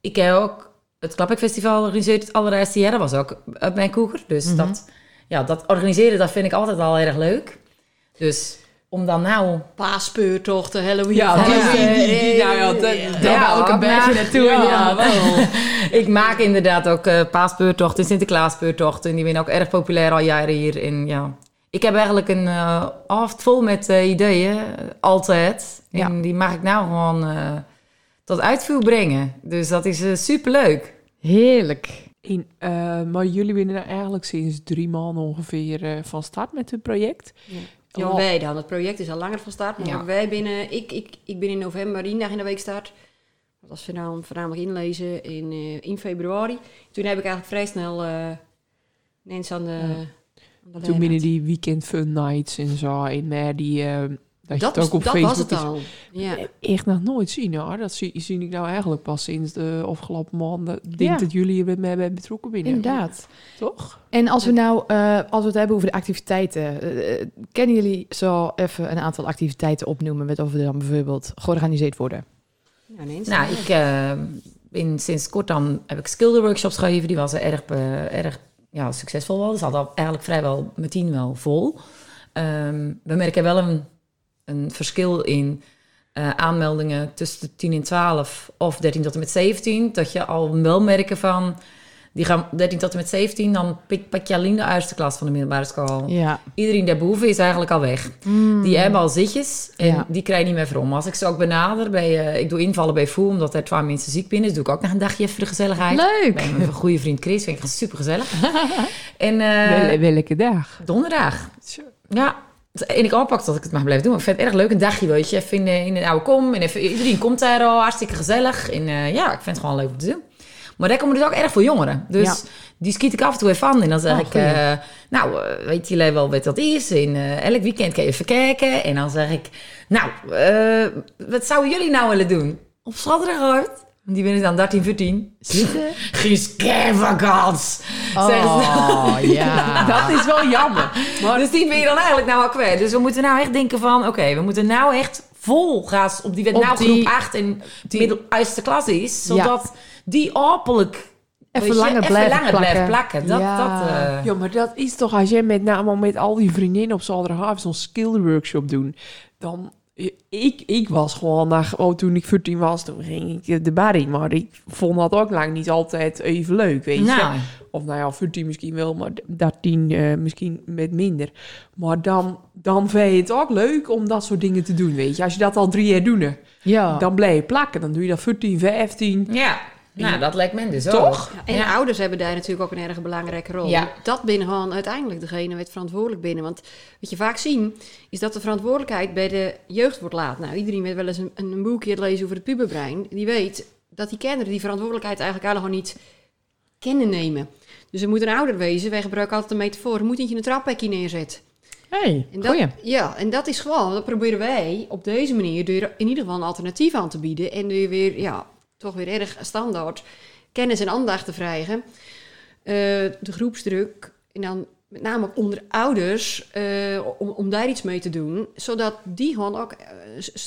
[SPEAKER 4] Ik heb ook het Klapekfestival georganiseerd het allereerste jaar. Dat was ook op mijn koeker. Dus
[SPEAKER 1] Mhm.
[SPEAKER 4] dat, ja, dat organiseren, dat vind ik altijd al erg leuk. Dus om dan nou...
[SPEAKER 3] Paaspeurtochten, Halloween.
[SPEAKER 2] Ja, die-
[SPEAKER 3] feesten,
[SPEAKER 2] die- die- nou ja,
[SPEAKER 1] Daar wou ik een beetje naartoe.
[SPEAKER 2] Ja, wel.
[SPEAKER 4] ik maak inderdaad ook eh paaspeurtochten, Sinterklaaspeurtochten. En die zijn ook erg populair al jaren hier. En ja, ik heb eigenlijk een eh hoofd vol met eh, ideeën, altijd.
[SPEAKER 1] Ja.
[SPEAKER 4] En die mag ik nou gewoon eh, tot uitvoer brengen. Dus dat is eh, superleuk.
[SPEAKER 1] Heerlijk.
[SPEAKER 2] In, eh, maar jullie zijn er eigenlijk sinds drie maanden ongeveer van start met het project.
[SPEAKER 3] Ja,
[SPEAKER 2] Oh.
[SPEAKER 3] wij dan. Het project is al langer van start. Maar
[SPEAKER 4] Ja.
[SPEAKER 3] wij binnen, ik, ik, ik ben in november één dag in de week start. Dat was voornamelijk, voornamelijk inlezen in, eh, in februari. Toen heb ik eigenlijk vrij snel eh mensen aan de,
[SPEAKER 2] Toen binnen die weekend fun nights en zo. En meer die, eh, dat,
[SPEAKER 3] Dat,
[SPEAKER 2] je
[SPEAKER 3] was,
[SPEAKER 2] het ook op
[SPEAKER 3] dat
[SPEAKER 2] Facebook
[SPEAKER 3] was het al. Ja.
[SPEAKER 2] Echt nog nooit zien hoor. Dat zie, zie ik nou eigenlijk pas sinds de afgelopen maanden. Ik denk
[SPEAKER 1] Ja.
[SPEAKER 2] dat jullie er met mij bij betrokken binnen.
[SPEAKER 1] Inderdaad.
[SPEAKER 2] Toch?
[SPEAKER 1] En als we nou, eh, als we het hebben over de activiteiten, eh, kennen jullie zo even een aantal activiteiten opnoemen met of er dan bijvoorbeeld georganiseerd worden?
[SPEAKER 3] Ja, nee,
[SPEAKER 4] Nou, ik eh, ben sinds kort dan heb ik skilder workshops gegeven. Die was erg, eh, erg ja, succesvol wel. Dus had al eigenlijk vrijwel meteen wel vol. Ehm, we merken wel een, een verschil in eh, aanmeldingen tussen de 10 en 12 of 13 tot en met 17. Dat je al wel merken van, die gaan 13 tot en met 17, dan pik, pak je alleen de eerste klas van de middelbare school.
[SPEAKER 1] Ja.
[SPEAKER 4] Iedereen die boven is eigenlijk al weg. Die hebben al zitjes en
[SPEAKER 1] Ja.
[SPEAKER 4] die krijg je niet meer voor om. Als ik ze ook benader, bij, eh, ik doe invallen bij Voel, omdat er twee mensen ziek binnen. Dus doe ik ook nog een dagje even voor de gezelligheid.
[SPEAKER 1] Leuk!
[SPEAKER 4] Bij mijn goede vriend Chris, vind ik super gezellig. en eh,
[SPEAKER 2] Wel- welke dag?
[SPEAKER 4] donderdag. Ja. En ik oppakt dat ik het mag blijven doen. Maar ik vind het erg leuk. Een dagje, weet je. Even in, de- in een oude kom. En even, iedereen komt daar al. Hartstikke gezellig. En eh, ja, ik vind het gewoon leuk om te doen. Maar daar komen dus ook erg veel jongeren. Dus
[SPEAKER 1] Ja.
[SPEAKER 4] die schiet ik af en toe even aan. En dan zeg
[SPEAKER 1] Oh,
[SPEAKER 4] ik, eh, nou, eh, weet jullie wel wat dat is? En eh, elk weekend kan je even kijken. En dan zeg ik, nou, eh, wat zouden jullie nou willen doen? Op zaterdag Die winnen dan 13, 14.
[SPEAKER 1] Zitten?
[SPEAKER 4] Gieskervakans. Zeggen ze
[SPEAKER 1] Oh, ja.
[SPEAKER 2] Dat is wel jammer.
[SPEAKER 4] Maar dus die ben je dan eigenlijk nou al kwijt. Dus we moeten nou echt denken van... Oké, we moeten nou echt vol gas op die...
[SPEAKER 1] Op
[SPEAKER 4] nou
[SPEAKER 1] die-
[SPEAKER 4] groep 8 en
[SPEAKER 1] die-
[SPEAKER 4] middel eerste klas is. Zodat die hopelijk...
[SPEAKER 1] Even
[SPEAKER 4] je,
[SPEAKER 1] langer
[SPEAKER 4] even langer
[SPEAKER 1] plakken.
[SPEAKER 4] blijft plakken. Dat,
[SPEAKER 1] Ja.
[SPEAKER 4] dat, eh,
[SPEAKER 2] Ja, maar dat is toch als jij met name met al die vriendinnen op zaterdagavond zo'n skill workshop doen, dan ik, ik was gewoon naar, oh, toen ik 14 was, toen ging ik de bar in, maar ik vond dat ook lang niet altijd even leuk, weet je.
[SPEAKER 4] nou,
[SPEAKER 2] Of nou ja, 14 misschien wel, maar 13 eh, misschien met minder. Maar dan, dan vind je het ook leuk om dat soort dingen te doen, weet je. Als je dat al drie jaar doet,
[SPEAKER 1] Ja.
[SPEAKER 2] dan blijf je plakken. Dan doe je dat 14, 15.
[SPEAKER 4] ja. Nou, dat lijkt me dus
[SPEAKER 2] Toch?
[SPEAKER 4] ook.
[SPEAKER 3] En
[SPEAKER 4] Ja.
[SPEAKER 3] ouders hebben daar natuurlijk ook een erg belangrijke rol.
[SPEAKER 4] Ja.
[SPEAKER 3] Dat binnen gewoon uiteindelijk degene wat verantwoordelijk binnen. Want wat je vaak ziet, is dat de verantwoordelijkheid bij de jeugd wordt laat. Nou, iedereen met wel eens een, een boekje lezen over het puberbrein, die weet dat die kinderen die verantwoordelijkheid eigenlijk allemaal gewoon niet kennen nemen. Dus er moet een ouder wezen. Wij gebruiken altijd een metafoor. Er moet eentje een traphekje neerzetten.
[SPEAKER 1] Hey,
[SPEAKER 3] En dat,
[SPEAKER 1] goeie.
[SPEAKER 3] ja, en dat is gewoon, dat proberen wij op deze manier door in ieder geval een alternatief aan te bieden. En door weer, ja, toch weer erg standaard kennis en aandacht te krijgen. Eh, de groepsdruk, en dan met name onder ouders, eh, om, daar iets mee te doen. Zodat die gewoon ook eh,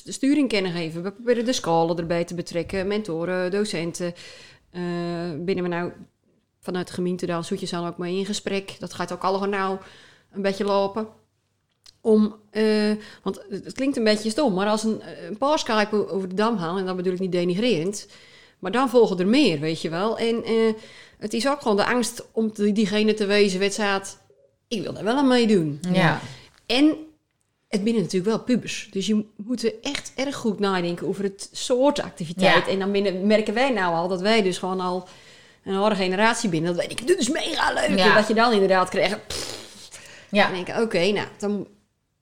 [SPEAKER 3] sturing kunnen geven. We proberen de scholen erbij te betrekken, mentoren, docenten. Binnen we nou vanuit de gemeente zoetjes dan ook mee in gesprek. Dat gaat ook allemaal nou een beetje lopen. Om, eh, want het klinkt een beetje stom, maar als een, een paar Skype over de dam halen, en dat bedoel ik niet denigrerend, maar dan volgen er meer, weet je wel. En eh, het is ook gewoon de angst om te- diegene te wezen, staat, ik wil daar wel aan meedoen.
[SPEAKER 4] Ja.
[SPEAKER 3] En het binnen natuurlijk wel pubers. Dus je moet er echt erg goed nadenken over het soort activiteit.
[SPEAKER 4] Ja.
[SPEAKER 3] En dan binnen, merken wij nou al dat wij dus gewoon al een oude generatie binnen. Dat weet ik, dit is mega leuk.
[SPEAKER 4] Ja.
[SPEAKER 3] En dat je dan inderdaad krijgt.
[SPEAKER 4] Ja.
[SPEAKER 3] Dan denk ik, oké, nou, dan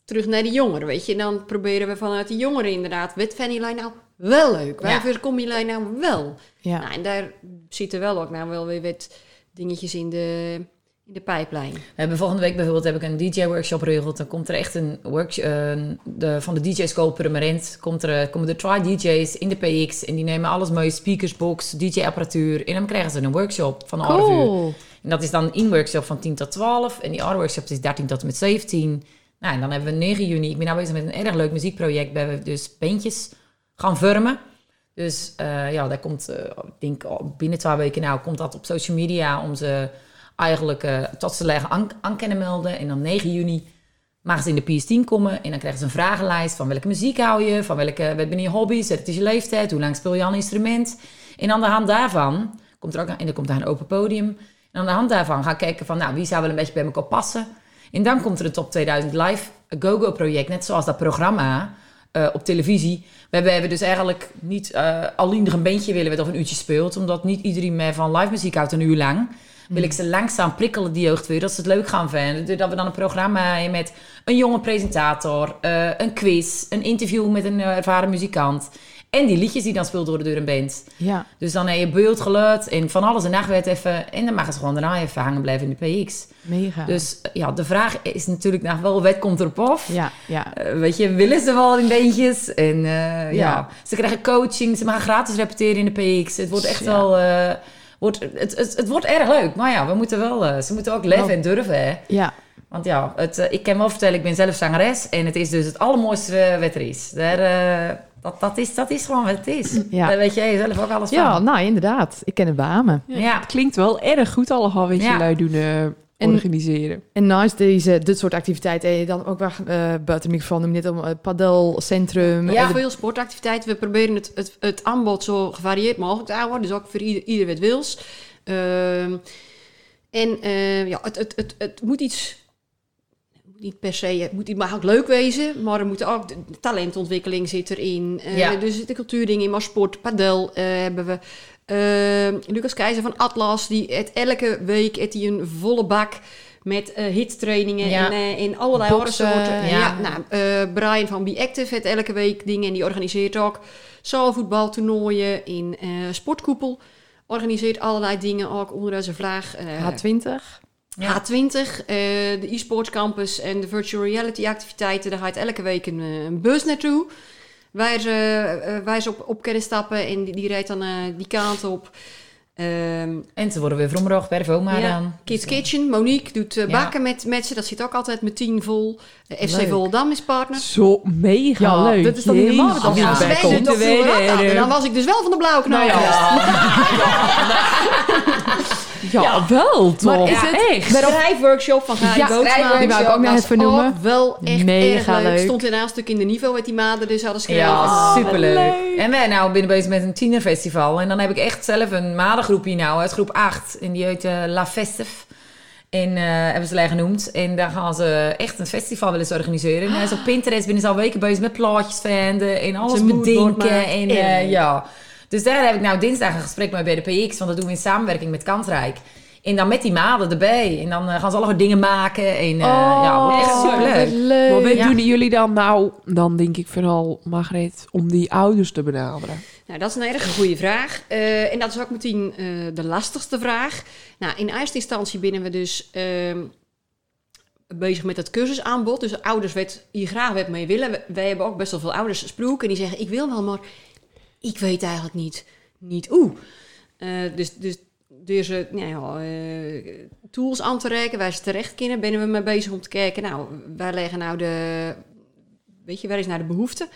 [SPEAKER 3] terug naar de jongeren, weet je. En dan proberen we vanuit de jongeren inderdaad, wat vinden jullie nou wel leuk? Waarvoor komen jullie nou wel?
[SPEAKER 1] Ja.
[SPEAKER 3] Nou, en daar zitten wel ook nou wel weer wat dingetjes in de, in de pijplijn.
[SPEAKER 4] We hebben volgende week bijvoorbeeld heb ik een DJ-workshop geregeld. Dan komt er echt een workshop de, van de DJ-school Permanent. Komt er, komen er twee DJ's in de PX. En die nemen alles mee. Speakers, box, DJ-apparatuur. En dan krijgen ze een workshop van een half uur.
[SPEAKER 1] Cool.
[SPEAKER 4] En dat is dan een workshop van 10 tot 12. En die andere workshop is 13 tot en met 17. Nou, en dan hebben we 9 juni. Ik ben nou bezig met een erg leuk muziekproject. Waar we dus bandjes gaan vormen. Dus eh, ja, daar komt, eh, ik denk al binnen twee weken nou, komt dat op social media om ze eigenlijk eh, tot ze leggen aan, kunnen melden. En dan 9 juni, Mag ze in de PS10 komen en dan krijgen ze een vragenlijst van welke muziek hou je, van welke, wat ben je hobby's, wat is je leeftijd, hoe lang speel je al een instrument. En aan de hand daarvan komt er ook en er komt daar een open podium. En aan de hand daarvan ga ik kijken van, nou, wie zou wel een beetje bij elkaar passen. En dan komt er een Top 2000 Live Go-Go project, net zoals dat programma eh, op televisie. We hebben, dus eigenlijk niet uh, alleen nog een beentje willen of een uurtje speelt, omdat niet iedereen meer van live muziek houdt een uur lang. Wil ik ze langzaam prikkelen, die jeugd weer, dat ze het leuk gaan vinden. Dat we dan een programma hebben met een jonge presentator, uh, een quiz, een interview met een ervaren muzikant. En die liedjes die dan speelt door de deur een band.
[SPEAKER 1] Ja.
[SPEAKER 4] Dus dan heb je beeld, geluid en van alles en nachtwet even. En dan mag het gewoon daarna even hangen blijven in de PX.
[SPEAKER 1] Mega.
[SPEAKER 4] Dus ja, de vraag is natuurlijk nog wel, wat komt erop af?
[SPEAKER 1] ja, ja.
[SPEAKER 4] Uh, weet je, willen ze wel in beentjes? En uh, ja.
[SPEAKER 1] Ja.
[SPEAKER 4] ze krijgen coaching, ze mogen gratis repeteren in de PX. Het wordt echt
[SPEAKER 1] Ja.
[SPEAKER 4] wel... uh, wordt, het, het, het wordt erg leuk. Maar ja, we moeten wel... ze moeten ook leven en durven, hè.
[SPEAKER 1] ja.
[SPEAKER 4] Want ja, het, eh, ik kan wel vertellen, ik ben zelf zangeres. En het is dus het allermooiste eh, wat er is. Daar, eh, dat, dat, is. dat is gewoon wat het is.
[SPEAKER 1] Ja.
[SPEAKER 4] Daar weet jij zelf ook alles
[SPEAKER 1] Ja,
[SPEAKER 4] van.
[SPEAKER 1] nou inderdaad. Ik ken het beamen.
[SPEAKER 4] Ja.
[SPEAKER 2] Het klinkt wel erg goed allemaal wat je
[SPEAKER 4] Ja.
[SPEAKER 2] lui doen eh,
[SPEAKER 1] En-
[SPEAKER 2] organiseren.
[SPEAKER 1] En naast deze, dit soort activiteiten je dan ook wel eh buiten de microfoon noem je net om het padelcentrum.
[SPEAKER 3] Ja,
[SPEAKER 1] Eh, de-
[SPEAKER 3] veel sportactiviteiten. We proberen het, het, het aanbod zo gevarieerd mogelijk te houden. Dus ook voor ieder, ieder wat wils. Ehm, en eh, ja, het, het, het, het moet iets... Niet per se, het moet, het mag ook leuk wezen, maar er moet ook de talentontwikkeling zit erin. Eh,
[SPEAKER 4] Ja.
[SPEAKER 3] Dus er zitten cultuurdingen in, maar sport, padel eh, hebben we. Ehm, Lucas Keizer van Atlas, die het elke week hij een volle bak met eh hittrainingen
[SPEAKER 4] Ja.
[SPEAKER 3] en, eh, in allerlei
[SPEAKER 1] Boksen,
[SPEAKER 3] soorten.
[SPEAKER 4] ja.
[SPEAKER 3] Nou, eh, Brian van Be Active heeft elke week dingen en die organiseert ook zaalvoetbaltoernooien in eh, Sportkoepel. Organiseert allerlei dingen ook onder deze vraag. eh,
[SPEAKER 1] H20.
[SPEAKER 4] Ja.
[SPEAKER 3] H20, eh, de e-sports campus en de virtual reality activiteiten. Daar gaat elke week een, eh, een bus naartoe. Waar ze, eh, waar ze op, op kunnen stappen en die, die rijdt dan eh, die kant op. Ehm,
[SPEAKER 4] En ze worden weer vroeger per Voma
[SPEAKER 3] Ja.
[SPEAKER 4] dan.
[SPEAKER 3] Kids
[SPEAKER 4] Dus,
[SPEAKER 3] Kitchen, Monique doet
[SPEAKER 4] Ja.
[SPEAKER 3] bakken met, met ze. Dat zit ook altijd met tien vol. FC
[SPEAKER 1] Leuk.
[SPEAKER 3] Volendam is partner.
[SPEAKER 2] Zo mega
[SPEAKER 1] Ja,
[SPEAKER 2] leuk.
[SPEAKER 1] dat is toch niet normaal
[SPEAKER 2] Jezus,
[SPEAKER 1] dat
[SPEAKER 3] Als
[SPEAKER 1] Ja,
[SPEAKER 3] ja,
[SPEAKER 1] bij
[SPEAKER 3] altijd.
[SPEAKER 2] er-
[SPEAKER 3] Dan was ik dus wel van de blauwe knal.
[SPEAKER 1] Nou ja.
[SPEAKER 2] Ja, wel toch?
[SPEAKER 1] Maar is het-
[SPEAKER 2] echt?
[SPEAKER 3] Schrijfworkshop van Gaai
[SPEAKER 1] Ja,
[SPEAKER 3] Bootsma.
[SPEAKER 1] die wou ik ook nog
[SPEAKER 3] Was
[SPEAKER 1] even noemen.
[SPEAKER 3] ook wel echt
[SPEAKER 1] Mega
[SPEAKER 3] erg leuk.
[SPEAKER 1] leuk.
[SPEAKER 3] Stond weer een stuk in de niveau met die maanden, dus hadden schreven.
[SPEAKER 4] Ja,
[SPEAKER 3] Ah,
[SPEAKER 4] superleuk.
[SPEAKER 2] leuk.
[SPEAKER 4] En wij nou binnen bezig met een tienerfestival. En dan heb ik echt zelf een madengroepje nou uit groep 8. En die heet La Festive. En eh, hebben ze alleen genoemd. En daar gaan ze echt een festival willen ze organiseren. En hij is op Pinterest binnen ze al weken bezig met plaatjes vinden. En alles bedenken. En
[SPEAKER 3] Erg
[SPEAKER 4] eh, ja. Dus daar heb ik nou dinsdag een gesprek mee bij de PX. Want dat doen we in samenwerking met Kantrijk. En dan met die maden erbij. En dan eh, gaan ze allerlei dingen maken. En eh, ja, wordt echt
[SPEAKER 1] Oh,
[SPEAKER 4] superleuk.
[SPEAKER 1] wat leuk.
[SPEAKER 2] Maar wat
[SPEAKER 4] Ja.
[SPEAKER 2] doen jullie dan nou, dan denk ik vooral, Margreet, om die ouders te benaderen?
[SPEAKER 3] Nou, dat is een erg goede vraag. Eh, en dat is ook meteen eh, de lastigste vraag. Nou, in eerste instantie binnen we dus ehm, bezig met het cursusaanbod. Dus ouders wat hier graag wat mee willen. Wij hebben ook best wel veel ouders gesproken. En die zeggen, ik wil wel, maar ik weet eigenlijk niet, niet hoe. Eh, dus, dus eh, nou ja, eh, tools aan te reiken waar ze terecht kunnen, ben we mee bezig om te kijken. Nou, waar liggen nou de, weet je, waar is nou de behoefte?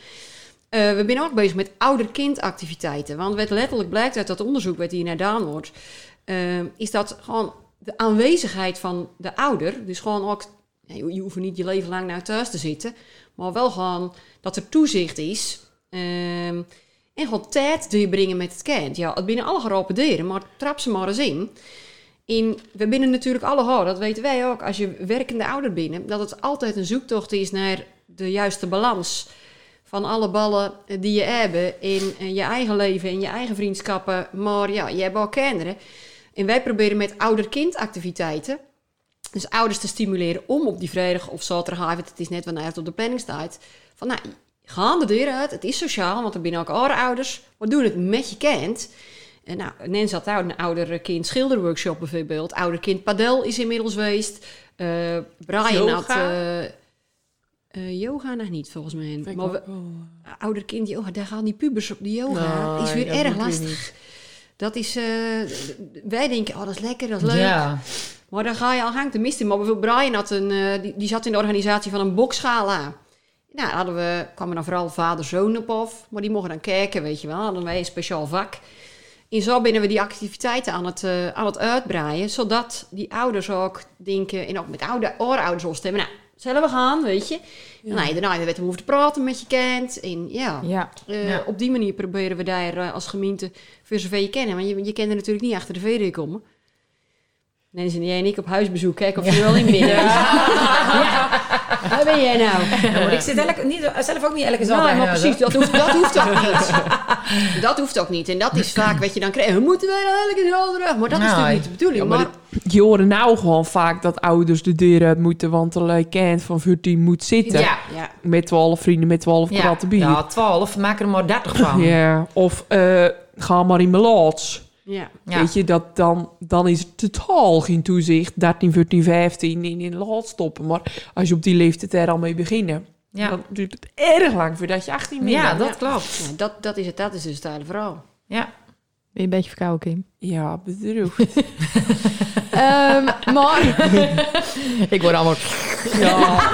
[SPEAKER 3] Eh, we zijn ook bezig met ouder-kind-activiteiten. Want wat letterlijk blijkt uit dat onderzoek wat hier naar gedaan wordt, is dat gewoon de aanwezigheid van de ouder, dus gewoon ook, je, hoeft niet je leven lang naar thuis te zitten, maar wel gewoon dat er toezicht is. ehm, en gewoon tijd doorbrengen met het kind. Ja, het binnen alle geropen maar trap ze maar eens in. We binnen natuurlijk alle hoor, dat weten wij ook, als je werkende ouder binnen, dat het altijd een zoektocht is naar de juiste balans van alle ballen die je hebben in je eigen leven en je eigen vriendschappen. Maar ja, je hebt ook kinderen. En wij proberen met ouder-kind-activiteiten, dus ouders te stimuleren om op die vrijdag of zaterdagavond, het is net wanneer het op de planning staat, van nou, ga de deur uit, het is sociaal, want er binnen ook andere ouders, maar doen het met je kind. En nou, Nens had daar een ouder-kind schilderworkshop bijvoorbeeld. Ouder-kind padel is inmiddels geweest. Eh Brian
[SPEAKER 2] Yoga?
[SPEAKER 3] had... eh, eh, yoga nog niet, volgens mij. Maar we, ouder kind yoga, daar gaan die pubers op die yoga.
[SPEAKER 2] Nee,
[SPEAKER 3] is weer
[SPEAKER 2] dat
[SPEAKER 3] erg lastig. Dat is, eh, wij denken, oh dat is lekker, dat is leuk.
[SPEAKER 4] Ja.
[SPEAKER 3] Maar dan ga je al hangt de mist in. Maar bijvoorbeeld Brian had een, eh, die, die zat in de organisatie van een boksgala. Nou, hadden we, kwamen dan vooral vader-zoon op af. Maar die mochten dan kijken, weet je wel. Hadden wij een speciaal vak. En zo binnen we die activiteiten aan het, eh, aan het uitbreiden. Zodat die ouders ook denken, en ook met oude oorouders al stemmen. Nou, zullen we gaan, weet je. Nou, daarna werd hem over te praten met je kind. En ja,
[SPEAKER 1] Ja.
[SPEAKER 3] eh,
[SPEAKER 4] Ja.
[SPEAKER 3] op die manier proberen we daar eh, als gemeente voor zover je kennen. Want je, je kent er natuurlijk niet achter de VD komen. Nee, zijn jij en ik op huisbezoek kijken of je er wel in. Ja. Waar ben jij nou?
[SPEAKER 4] Ja, maar ik zit elke, niet, zelf ook niet elke zondag
[SPEAKER 3] Nee,
[SPEAKER 4] in
[SPEAKER 3] maar precies, dat hoeft, dat hoeft ook niet. Dat hoeft ook niet. En dat is vaak wat je dan krijgt. We moeten wij nou eigenlijk in Helderdag? Maar dat is natuurlijk niet de bedoeling.
[SPEAKER 2] Ja, maar
[SPEAKER 3] maar,
[SPEAKER 2] Je hoort nou gewoon vaak dat ouders de deur uit moeten, want de lui kind van 14 moet zitten.
[SPEAKER 4] Ja,
[SPEAKER 3] ja,
[SPEAKER 2] Met 12 vrienden, met 12
[SPEAKER 4] ja.
[SPEAKER 2] kratten bier.
[SPEAKER 4] ja, 12, maak er maar 30 van.
[SPEAKER 2] Ja, Of eh, ga maar in mijn loods.
[SPEAKER 3] Ja.
[SPEAKER 2] Weet je, dat dan, dan is het totaal geen toezicht. 13, 14, 15 in in de stoppen. Maar als je op die leeftijd er al mee beginnen,
[SPEAKER 4] Ja.
[SPEAKER 2] dan duurt het erg lang voordat je 18 bent.
[SPEAKER 4] Ja, dat
[SPEAKER 3] Ja.
[SPEAKER 4] klopt.
[SPEAKER 3] Ja, dat, dat is het. Dat is dus hele verhaal.
[SPEAKER 4] Ja.
[SPEAKER 1] Ben je een beetje verkouden, Kim?
[SPEAKER 2] Ja, bedroefd.
[SPEAKER 1] Ehm, maar... ik word allemaal...
[SPEAKER 2] ja.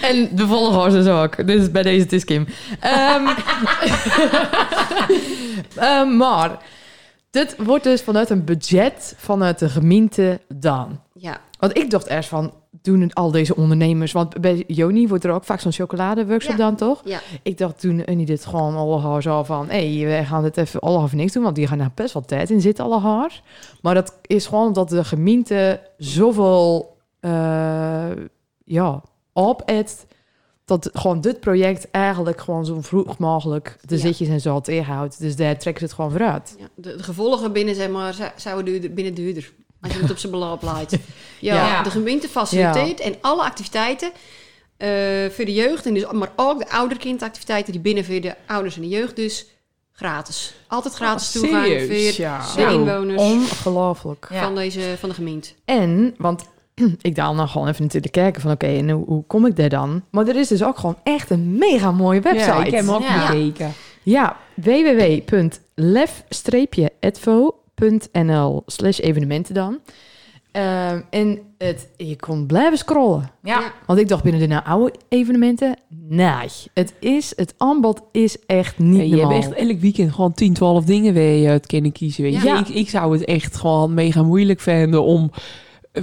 [SPEAKER 1] En de volgers dus ook. Dus bij deze het is Kim. Ehm, ehm, maar... Dit wordt dus vanuit een budget vanuit de gemeente dan.
[SPEAKER 3] Ja,
[SPEAKER 1] Want ik dacht eerst van, doen het al deze ondernemers... Want bij Joni wordt er ook vaak zo'n chocoladeworkshop
[SPEAKER 3] Ja.
[SPEAKER 1] dan, toch?
[SPEAKER 3] ja.
[SPEAKER 1] Ik dacht toen Unie dit gewoon alle zo van... hé, hey, wij gaan dit even alle of niks doen... want die gaan daar best wel tijd in zitten, alle haar. Maar dat is gewoon omdat de gemeente zoveel... eh ja, opeet... dat gewoon dit project eigenlijk gewoon zo vroeg mogelijk... de
[SPEAKER 3] Ja.
[SPEAKER 1] zitjes en zo tegenhoudt. Dus daar trekken ze het gewoon vooruit.
[SPEAKER 3] ja. De, de gevolgen binnen, zeg maar, zou- zouden duurder, binnen duurder. Als je het op zijn beloop laat. Ja,
[SPEAKER 4] Ja.
[SPEAKER 3] de gemeente faciliteert en alle activiteiten eh, voor de jeugd. En dus, maar ook de ouderkindactiviteiten die binnen voor de ouders en de jeugd dus gratis. Altijd gratis toegang
[SPEAKER 2] serieus?
[SPEAKER 3] voor de
[SPEAKER 1] Ja.
[SPEAKER 3] inwoners
[SPEAKER 1] Ongelooflijk.
[SPEAKER 3] Van, deze, van de gemeente.
[SPEAKER 1] En, want ik daal dan gewoon even natuurlijk kijken van... oké, en hoe, hoe kom ik daar dan? Maar er is dus ook gewoon echt een mega mooie website.
[SPEAKER 2] Ja, ik heb hem ook
[SPEAKER 4] Ja.
[SPEAKER 2] bekeken.
[SPEAKER 1] Ja, www.lef-het.nl slash evenementen dan. Ehm, en het, je kon blijven scrollen.
[SPEAKER 4] Ja.
[SPEAKER 1] Want ik dacht binnen de nou, oude evenementen, nee. Het, is, het aanbod is echt niet
[SPEAKER 2] Ja, je hebt echt elk weekend gewoon 10, 12 dingen waar je uit kunnen kiezen. Weet je?
[SPEAKER 1] Ja.
[SPEAKER 2] Ik, ik zou het echt gewoon mega moeilijk vinden om...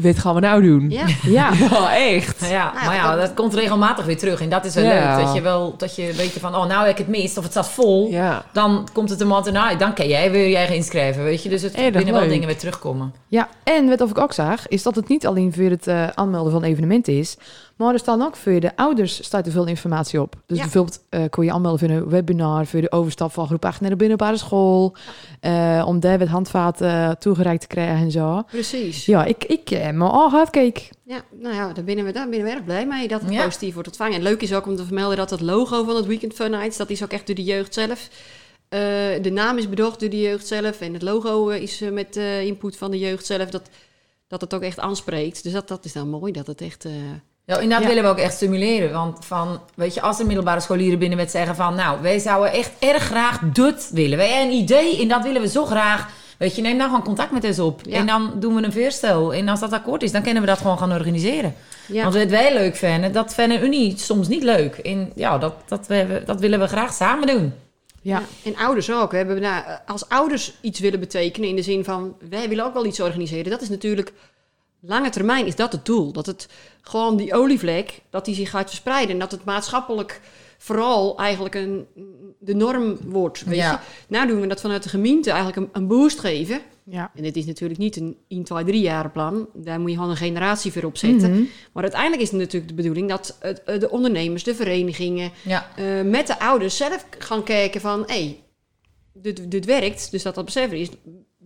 [SPEAKER 2] Wat gaan we nou doen?
[SPEAKER 3] Ja,
[SPEAKER 1] Ja,
[SPEAKER 2] Ja, echt.
[SPEAKER 4] Ja,
[SPEAKER 3] Nou ja,
[SPEAKER 4] maar ja,
[SPEAKER 3] dat-
[SPEAKER 4] komt regelmatig weer terug. En dat is wel
[SPEAKER 2] Ja.
[SPEAKER 4] leuk. Dat je wel, dat je weet van, oh, nou heb ik het mist. Of het staat vol.
[SPEAKER 2] Ja.
[SPEAKER 4] Dan komt het een maand erna. Dan kan jij weer je eigen inschrijven, weet je. Dus het binnen wel dingen weer terugkomen.
[SPEAKER 1] ja, en wat of ik ook zag, is dat het niet alleen voor het eh, aanmelden van evenementen is, maar er staan ook voor de ouders staat er veel informatie op. Dus
[SPEAKER 3] Ja.
[SPEAKER 1] bijvoorbeeld eh, kon je aanmelden voor een webinar, voor de overstap van groep 8 naar de binnenbare school, eh, om daar wat handvaten eh, toegereikt te krijgen en zo.
[SPEAKER 3] precies.
[SPEAKER 1] Ja, ik, ik me al hard keek.
[SPEAKER 3] Ja, nou ja, daar binnen we, daar binnen we erg blij mee dat het
[SPEAKER 4] Ja.
[SPEAKER 3] positief wordt ontvangen. En leuk is ook om te vermelden dat het logo van het Weekend Fun Nights, dat is ook echt door de jeugd zelf. De naam is bedacht door de jeugd zelf en het logo is met input van de jeugd zelf, dat, dat het ook echt aanspreekt. Dus dat, dat is dan mooi, dat het echt... eh,
[SPEAKER 4] Ja, en dat willen we ook echt stimuleren. Want van, weet je, als er middelbare scholieren binnen met zeggen van... nou, wij zouden echt erg graag dit willen. Wij hebben een idee en dat willen we zo graag. Weet je, neem dan gewoon contact met ons op.
[SPEAKER 3] Ja.
[SPEAKER 4] En dan doen we een voorstel. En als dat akkoord is, dan kunnen we dat gewoon gaan organiseren.
[SPEAKER 3] ja.
[SPEAKER 4] Want wat wij leuk vinden, dat vinden Unie soms niet leuk. En ja, dat, dat, we, dat willen we graag samen doen.
[SPEAKER 1] Ja.
[SPEAKER 3] En ouders ook. We hebben nou, als ouders iets willen betekenen in de zin van wij willen ook wel iets organiseren. Dat is natuurlijk lange termijn is dat het doel. Dat het gewoon die olievlek, dat die zich gaat verspreiden. En dat het maatschappelijk vooral eigenlijk een, de norm wordt. Weet
[SPEAKER 4] Ja.
[SPEAKER 3] je? Nou doen we dat vanuit de gemeente eigenlijk een, een boost geven.
[SPEAKER 1] Ja.
[SPEAKER 3] En dit is natuurlijk niet een 1, 2, 3 jaren plan. Daar moet je gewoon een generatie voor opzetten.
[SPEAKER 1] Mhm.
[SPEAKER 3] Maar uiteindelijk is het natuurlijk de bedoeling dat de ondernemers, de verenigingen,
[SPEAKER 4] Ja,
[SPEAKER 3] eh, met de ouders zelf gaan kijken van... hé, hey, dit, dit werkt, dus dat dat beseffen is.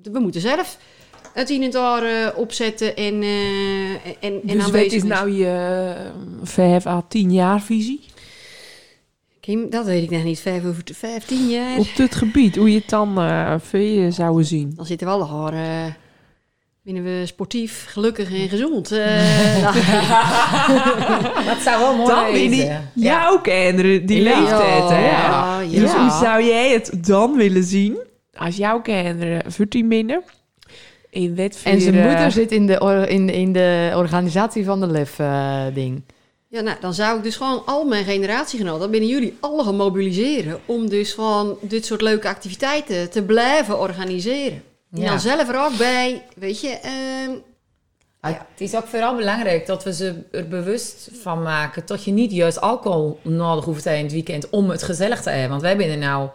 [SPEAKER 3] We moeten zelf het in het eh, opzetten en, eh en, en
[SPEAKER 2] Dus wat
[SPEAKER 3] aanwezig
[SPEAKER 2] is
[SPEAKER 3] zijn.
[SPEAKER 2] nou je eh, 5 à 10 jaar visie?
[SPEAKER 3] Kim, dat weet ik nog niet. Vijf over t- vijftien jaar.
[SPEAKER 2] Op dit gebied, hoe je het dan eh je zouden zien?
[SPEAKER 3] Dan zitten we alle haar... eh, Binnen we sportief, gelukkig en gezond. eh, nou,
[SPEAKER 4] dat zou wel mooi
[SPEAKER 2] Dan in die,
[SPEAKER 4] wezen.
[SPEAKER 2] jouw kinderen, die
[SPEAKER 1] Ja.
[SPEAKER 2] leeftijd, hè?
[SPEAKER 3] Ja, ja.
[SPEAKER 2] Dus hoe zou jij het dan willen zien als jouw kinderen 14 binnen in wet
[SPEAKER 1] En zijn
[SPEAKER 2] eh,
[SPEAKER 1] moeder zit in de, or- in, in de organisatie van de LEF-ding.
[SPEAKER 3] Ja, nou, dan zou ik dus gewoon al mijn generatiegenoten binnen jullie alle gaan mobiliseren. Om dus gewoon dit soort leuke activiteiten te blijven organiseren. En
[SPEAKER 4] Ja.
[SPEAKER 3] dan zelf er ook bij, weet je, ehm,
[SPEAKER 4] Ja, het is ook vooral belangrijk dat we ze er bewust van maken dat je niet juist alcohol nodig hoeft te hebben in het weekend om het gezellig te hebben. Want wij binnen nou,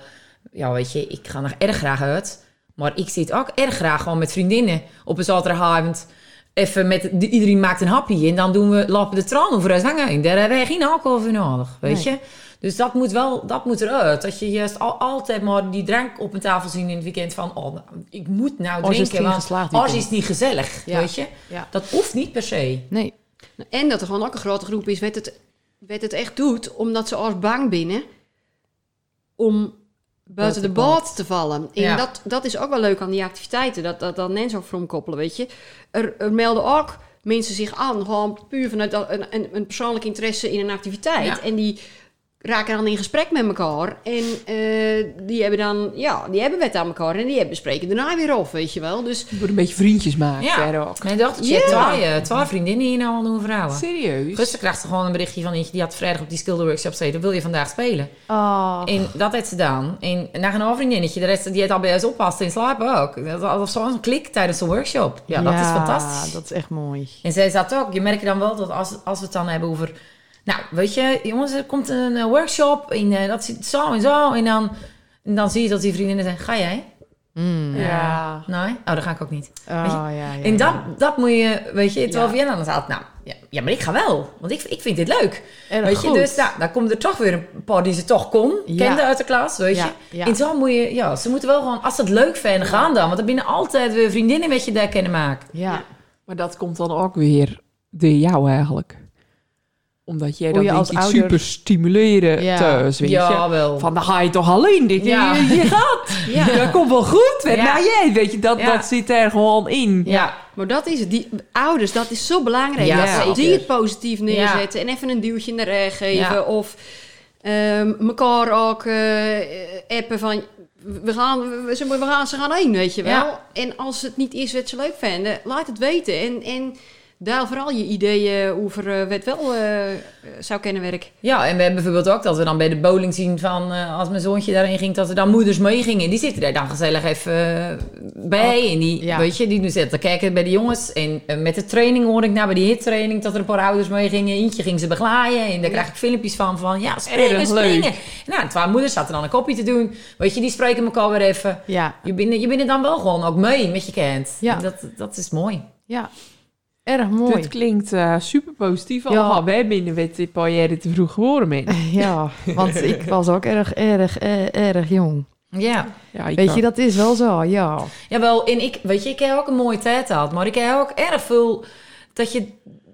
[SPEAKER 4] ja weet je, ik ga nog erg graag uit, maar ik zit ook erg graag gewoon met vriendinnen op een zaterdagavond. Even met, de- iedereen maakt een hapje en dan doen we, lappen de tran over huis hangen. Daar hebben wij geen alcohol voor nodig, weet je. Dus dat moet wel, dat moet eruit. Dat je juist al, altijd maar die drank op een tafel zien in het weekend van, oh, ik moet nou
[SPEAKER 1] is het
[SPEAKER 4] drinken, want
[SPEAKER 1] geslaagd
[SPEAKER 4] als
[SPEAKER 1] weekend.
[SPEAKER 4] is het niet gezellig,
[SPEAKER 1] Ja.
[SPEAKER 4] weet je.
[SPEAKER 1] Ja.
[SPEAKER 4] Dat hoeft niet per se.
[SPEAKER 1] Nee.
[SPEAKER 3] En dat er gewoon ook een grote groep is wat het, wat het echt doet, omdat ze als bang binnen om buiten de boot te vallen. En
[SPEAKER 4] Ja.
[SPEAKER 3] dat, dat is ook wel leuk aan die activiteiten, dat, dat, dat mensen ook voor koppelen, weet je. Er, er melden ook mensen zich aan, gewoon puur vanuit een, een, een persoonlijk interesse in een activiteit.
[SPEAKER 4] Ja.
[SPEAKER 3] En die raken dan in gesprek met elkaar. En eh, die hebben dan, ja, die hebben wet aan elkaar en die hebben bespreken daarna weer af, weet je wel. Dus
[SPEAKER 2] Je moet een beetje vriendjes maken
[SPEAKER 4] Ja.
[SPEAKER 2] verder ook.
[SPEAKER 4] Mijn dochtertje
[SPEAKER 3] Ja.
[SPEAKER 4] twee, eh, twee vriendinnen hier nou al doen vrouwen.
[SPEAKER 2] Serieus?
[SPEAKER 4] Gisteren kreeg ze gewoon een berichtje van eentje die had vrijdag op die skilder workshop gezeten. Wil je vandaag spelen?
[SPEAKER 1] Oh.
[SPEAKER 4] En dat heeft ze gedaan. En nog een vriendinnetje, de rest die heeft al bij ons oppast en slapen ook. Dat was zo'n klik tijdens de workshop. Ja, dat is fantastisch.
[SPEAKER 1] dat is echt mooi.
[SPEAKER 4] En zij zat ook, je merkt dan wel dat als, als we het dan hebben over... Nou, weet je, jongens, er komt een eh, workshop en eh, dat zit zo en zo. En dan, en dan zie je dat die vriendinnen zeggen, ga jij?
[SPEAKER 1] Mm.
[SPEAKER 2] Ja.
[SPEAKER 4] Nee? Oh, dan ga ik ook niet.
[SPEAKER 1] Oh,
[SPEAKER 4] Weet je?
[SPEAKER 1] ja, ja,
[SPEAKER 4] En dat,
[SPEAKER 1] ja.
[SPEAKER 4] dat moet je, weet je, terwijl. Vienna dan zat, nou, ja, ja, maar ik ga wel, want ik, ik vind dit leuk.
[SPEAKER 1] Erg
[SPEAKER 4] weet je,
[SPEAKER 1] goed.
[SPEAKER 4] dus nou, dan komen er toch weer een paar die ze toch kon,
[SPEAKER 1] Ja.
[SPEAKER 4] kende uit de klas, weet
[SPEAKER 1] Ja,
[SPEAKER 4] je.
[SPEAKER 1] ja.
[SPEAKER 4] En zo moet je, ja, ze moeten wel gewoon, als ze het leuk vinden, gaan dan. Want er binnen altijd weer vriendinnen met je daar kunnen maken.
[SPEAKER 1] Ja.
[SPEAKER 2] Maar dat komt dan ook weer door jou eigenlijk. Omdat jij dan
[SPEAKER 1] je
[SPEAKER 2] denk
[SPEAKER 1] als ouder-
[SPEAKER 2] super stimuleren
[SPEAKER 1] Ja.
[SPEAKER 2] thuis, weet je.
[SPEAKER 4] Wel.
[SPEAKER 2] Van, dan ga je toch alleen? Dit,
[SPEAKER 4] Ja.
[SPEAKER 2] je, je gaat.
[SPEAKER 3] Ja.
[SPEAKER 2] Dat komt wel goed.
[SPEAKER 4] Ja.
[SPEAKER 2] Nou, jij, weet je, dat,
[SPEAKER 4] Ja.
[SPEAKER 2] dat zit er gewoon in.
[SPEAKER 4] ja,
[SPEAKER 3] Maar dat is het. Die ouders, dat is zo belangrijk.
[SPEAKER 4] Ja,
[SPEAKER 3] dat die het positief neerzetten en even een duwtje in de rug geven.
[SPEAKER 4] Ja.
[SPEAKER 3] Of ehm elkaar ook eh, appen van... We gaan, we, ze, we gaan, ze gaan heen, weet je wel.
[SPEAKER 4] Ja.
[SPEAKER 3] En als het niet is wat ze leuk vinden, laat het weten. En, en deel vooral je ideeën over eh, wat wel eh, zou kunnen werken.
[SPEAKER 4] ja, en we hebben bijvoorbeeld ook dat we dan bij de bowling zien van, eh, als mijn zoontje daarin ging, dat er dan moeders meegingen. Die zitten daar dan gezellig even bij. En die,
[SPEAKER 1] ja.
[SPEAKER 4] weet je, die nu zitten kijken bij de jongens. En met de training hoorde ik nou bij die hittraining dat er een paar ouders meegingen. Eentje ging ze begeleiden. En daar krijg ik filmpjes van, van ja, springen, springen.
[SPEAKER 2] leuk.
[SPEAKER 4] Nou, twee moeders zaten dan een kopje te doen. Weet je, die spreken elkaar weer even.
[SPEAKER 1] Ja.
[SPEAKER 4] Je bent, je bent er dan wel gewoon ook mee met je kind.
[SPEAKER 1] Ja.
[SPEAKER 4] En Dat, dat is mooi.
[SPEAKER 1] Ja. Erg mooi.
[SPEAKER 2] Dit klinkt eh, super positief.
[SPEAKER 1] Ja.
[SPEAKER 2] Allemaal, wij binnen die jij te vroeg geboren bent.
[SPEAKER 1] Ja, want ik was ook erg, erg, erg, erg jong.
[SPEAKER 4] Ja.
[SPEAKER 2] Ja,
[SPEAKER 1] Weet je, dat is wel zo, ja.
[SPEAKER 4] Jawel, en ik, weet je, ik heb ook een mooie tijd gehad. Maar ik heb ook erg veel dat je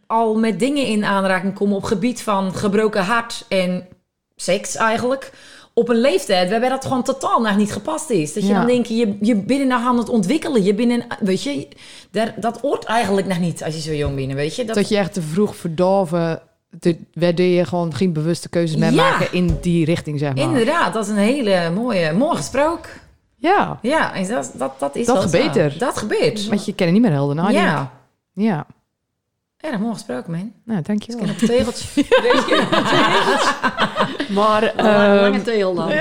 [SPEAKER 4] al met dingen in aanraking komt op gebied van gebroken hart en seks eigenlijk. Op een leeftijd waarbij dat gewoon totaal nog niet gepast is. Dat je
[SPEAKER 1] Ja.
[SPEAKER 4] dan denkt, je, je bent nog aan het ontwikkelen. Je bent een, weet je, daar, dat hoort eigenlijk nog niet als je zo jong bent, weet je. Dat,
[SPEAKER 1] Dat je echt te vroeg verdorven, waardoor je gewoon geen bewuste keuzes meer
[SPEAKER 4] Ja.
[SPEAKER 1] maken in die richting, zeg maar.
[SPEAKER 4] Inderdaad, dat is een hele mooie, mooi gesproken.
[SPEAKER 1] Ja,
[SPEAKER 4] Ja, en dat, dat, dat is
[SPEAKER 1] Dat gebeurt er.
[SPEAKER 4] Dat gebeurt.
[SPEAKER 1] want je kent niet meer helder nadenken.
[SPEAKER 4] ja,
[SPEAKER 1] Ja,
[SPEAKER 4] erg mooi gesproken, man.
[SPEAKER 1] nou,
[SPEAKER 4] Ik
[SPEAKER 1] dankjewel.
[SPEAKER 4] ken op een tegeltje.
[SPEAKER 2] Maar
[SPEAKER 3] Een lange,
[SPEAKER 2] ehm,
[SPEAKER 3] lange teel dan.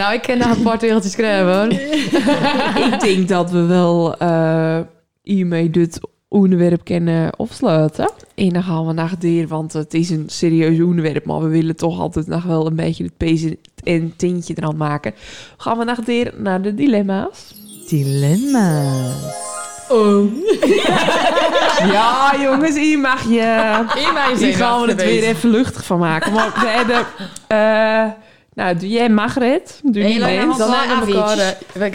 [SPEAKER 1] nou, ik ken nog een paar tegeltjes schrijven, hoor.
[SPEAKER 2] ik denk dat we wel eh, hiermee dit onderwerp kunnen afsluiten. En dan gaan we naar dier, want het is een serieus onderwerp, maar we willen toch altijd nog wel een beetje het pezen en tintje eraan maken. Gaan we naar dier, naar de dilemma's.
[SPEAKER 1] Dilemma's.
[SPEAKER 2] Ja, jongens, hier mag je.
[SPEAKER 1] In mijn
[SPEAKER 2] Hier gaan we het weer even luchtig van maken. Maar we hebben. eh, nou, doe jij Margaret? Doe
[SPEAKER 3] Nee,
[SPEAKER 2] jij Nens?
[SPEAKER 1] Dan hebben we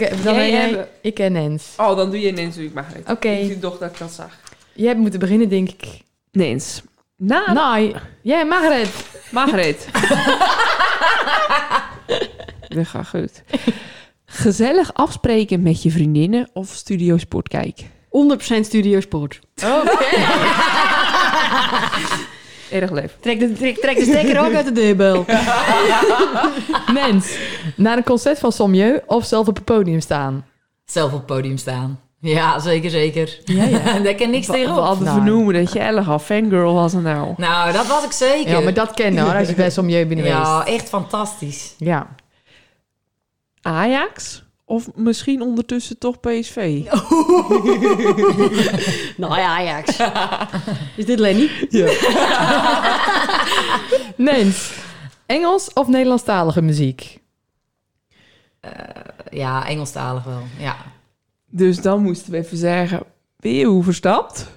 [SPEAKER 1] eh, Dan
[SPEAKER 2] Jij
[SPEAKER 1] Ik ken Nens.
[SPEAKER 2] Oh, dan doe je Nens, doe ik Margaret.
[SPEAKER 1] Oké.
[SPEAKER 2] Ik vind toch dat ik dat zag.
[SPEAKER 1] Jij hebt moeten beginnen, denk ik.
[SPEAKER 2] Nens. Na
[SPEAKER 1] Nou, jij, Margaret.
[SPEAKER 2] Margaret. Dat gaat goed. Gezellig afspreken met je vriendinnen of studio sport kijken.
[SPEAKER 3] 100% studiosport.
[SPEAKER 1] Oké.
[SPEAKER 2] Erg leuk.
[SPEAKER 3] Trek de, trek, trek de stekker ook uit de deurbel.
[SPEAKER 1] Mens, naar een concert van Sommieu of zelf op het podium staan?
[SPEAKER 4] Zelf op het podium staan. Ja, zeker, zeker.
[SPEAKER 1] Ja, ja.
[SPEAKER 4] Daar kan niks
[SPEAKER 2] We
[SPEAKER 4] tegenop.
[SPEAKER 2] hadden
[SPEAKER 1] Nou.
[SPEAKER 2] vernoemen dat je erg al fangirl was en nou.
[SPEAKER 4] Nou, dat was ik zeker.
[SPEAKER 1] Ja, maar dat ken je hoor, als je bij Sommieu bent geweest.
[SPEAKER 4] Ja, echt fantastisch.
[SPEAKER 1] Ja.
[SPEAKER 2] Ajax Of misschien ondertussen toch PSV?
[SPEAKER 3] Nou ja, Ajax. Is dit Lenny?
[SPEAKER 2] Ja.
[SPEAKER 1] Nens, Engels of Nederlandstalige muziek?
[SPEAKER 4] Ja, Engelstalig wel. Ja.
[SPEAKER 2] Dus dan moesten we even zeggen, ben je hoe verstapt?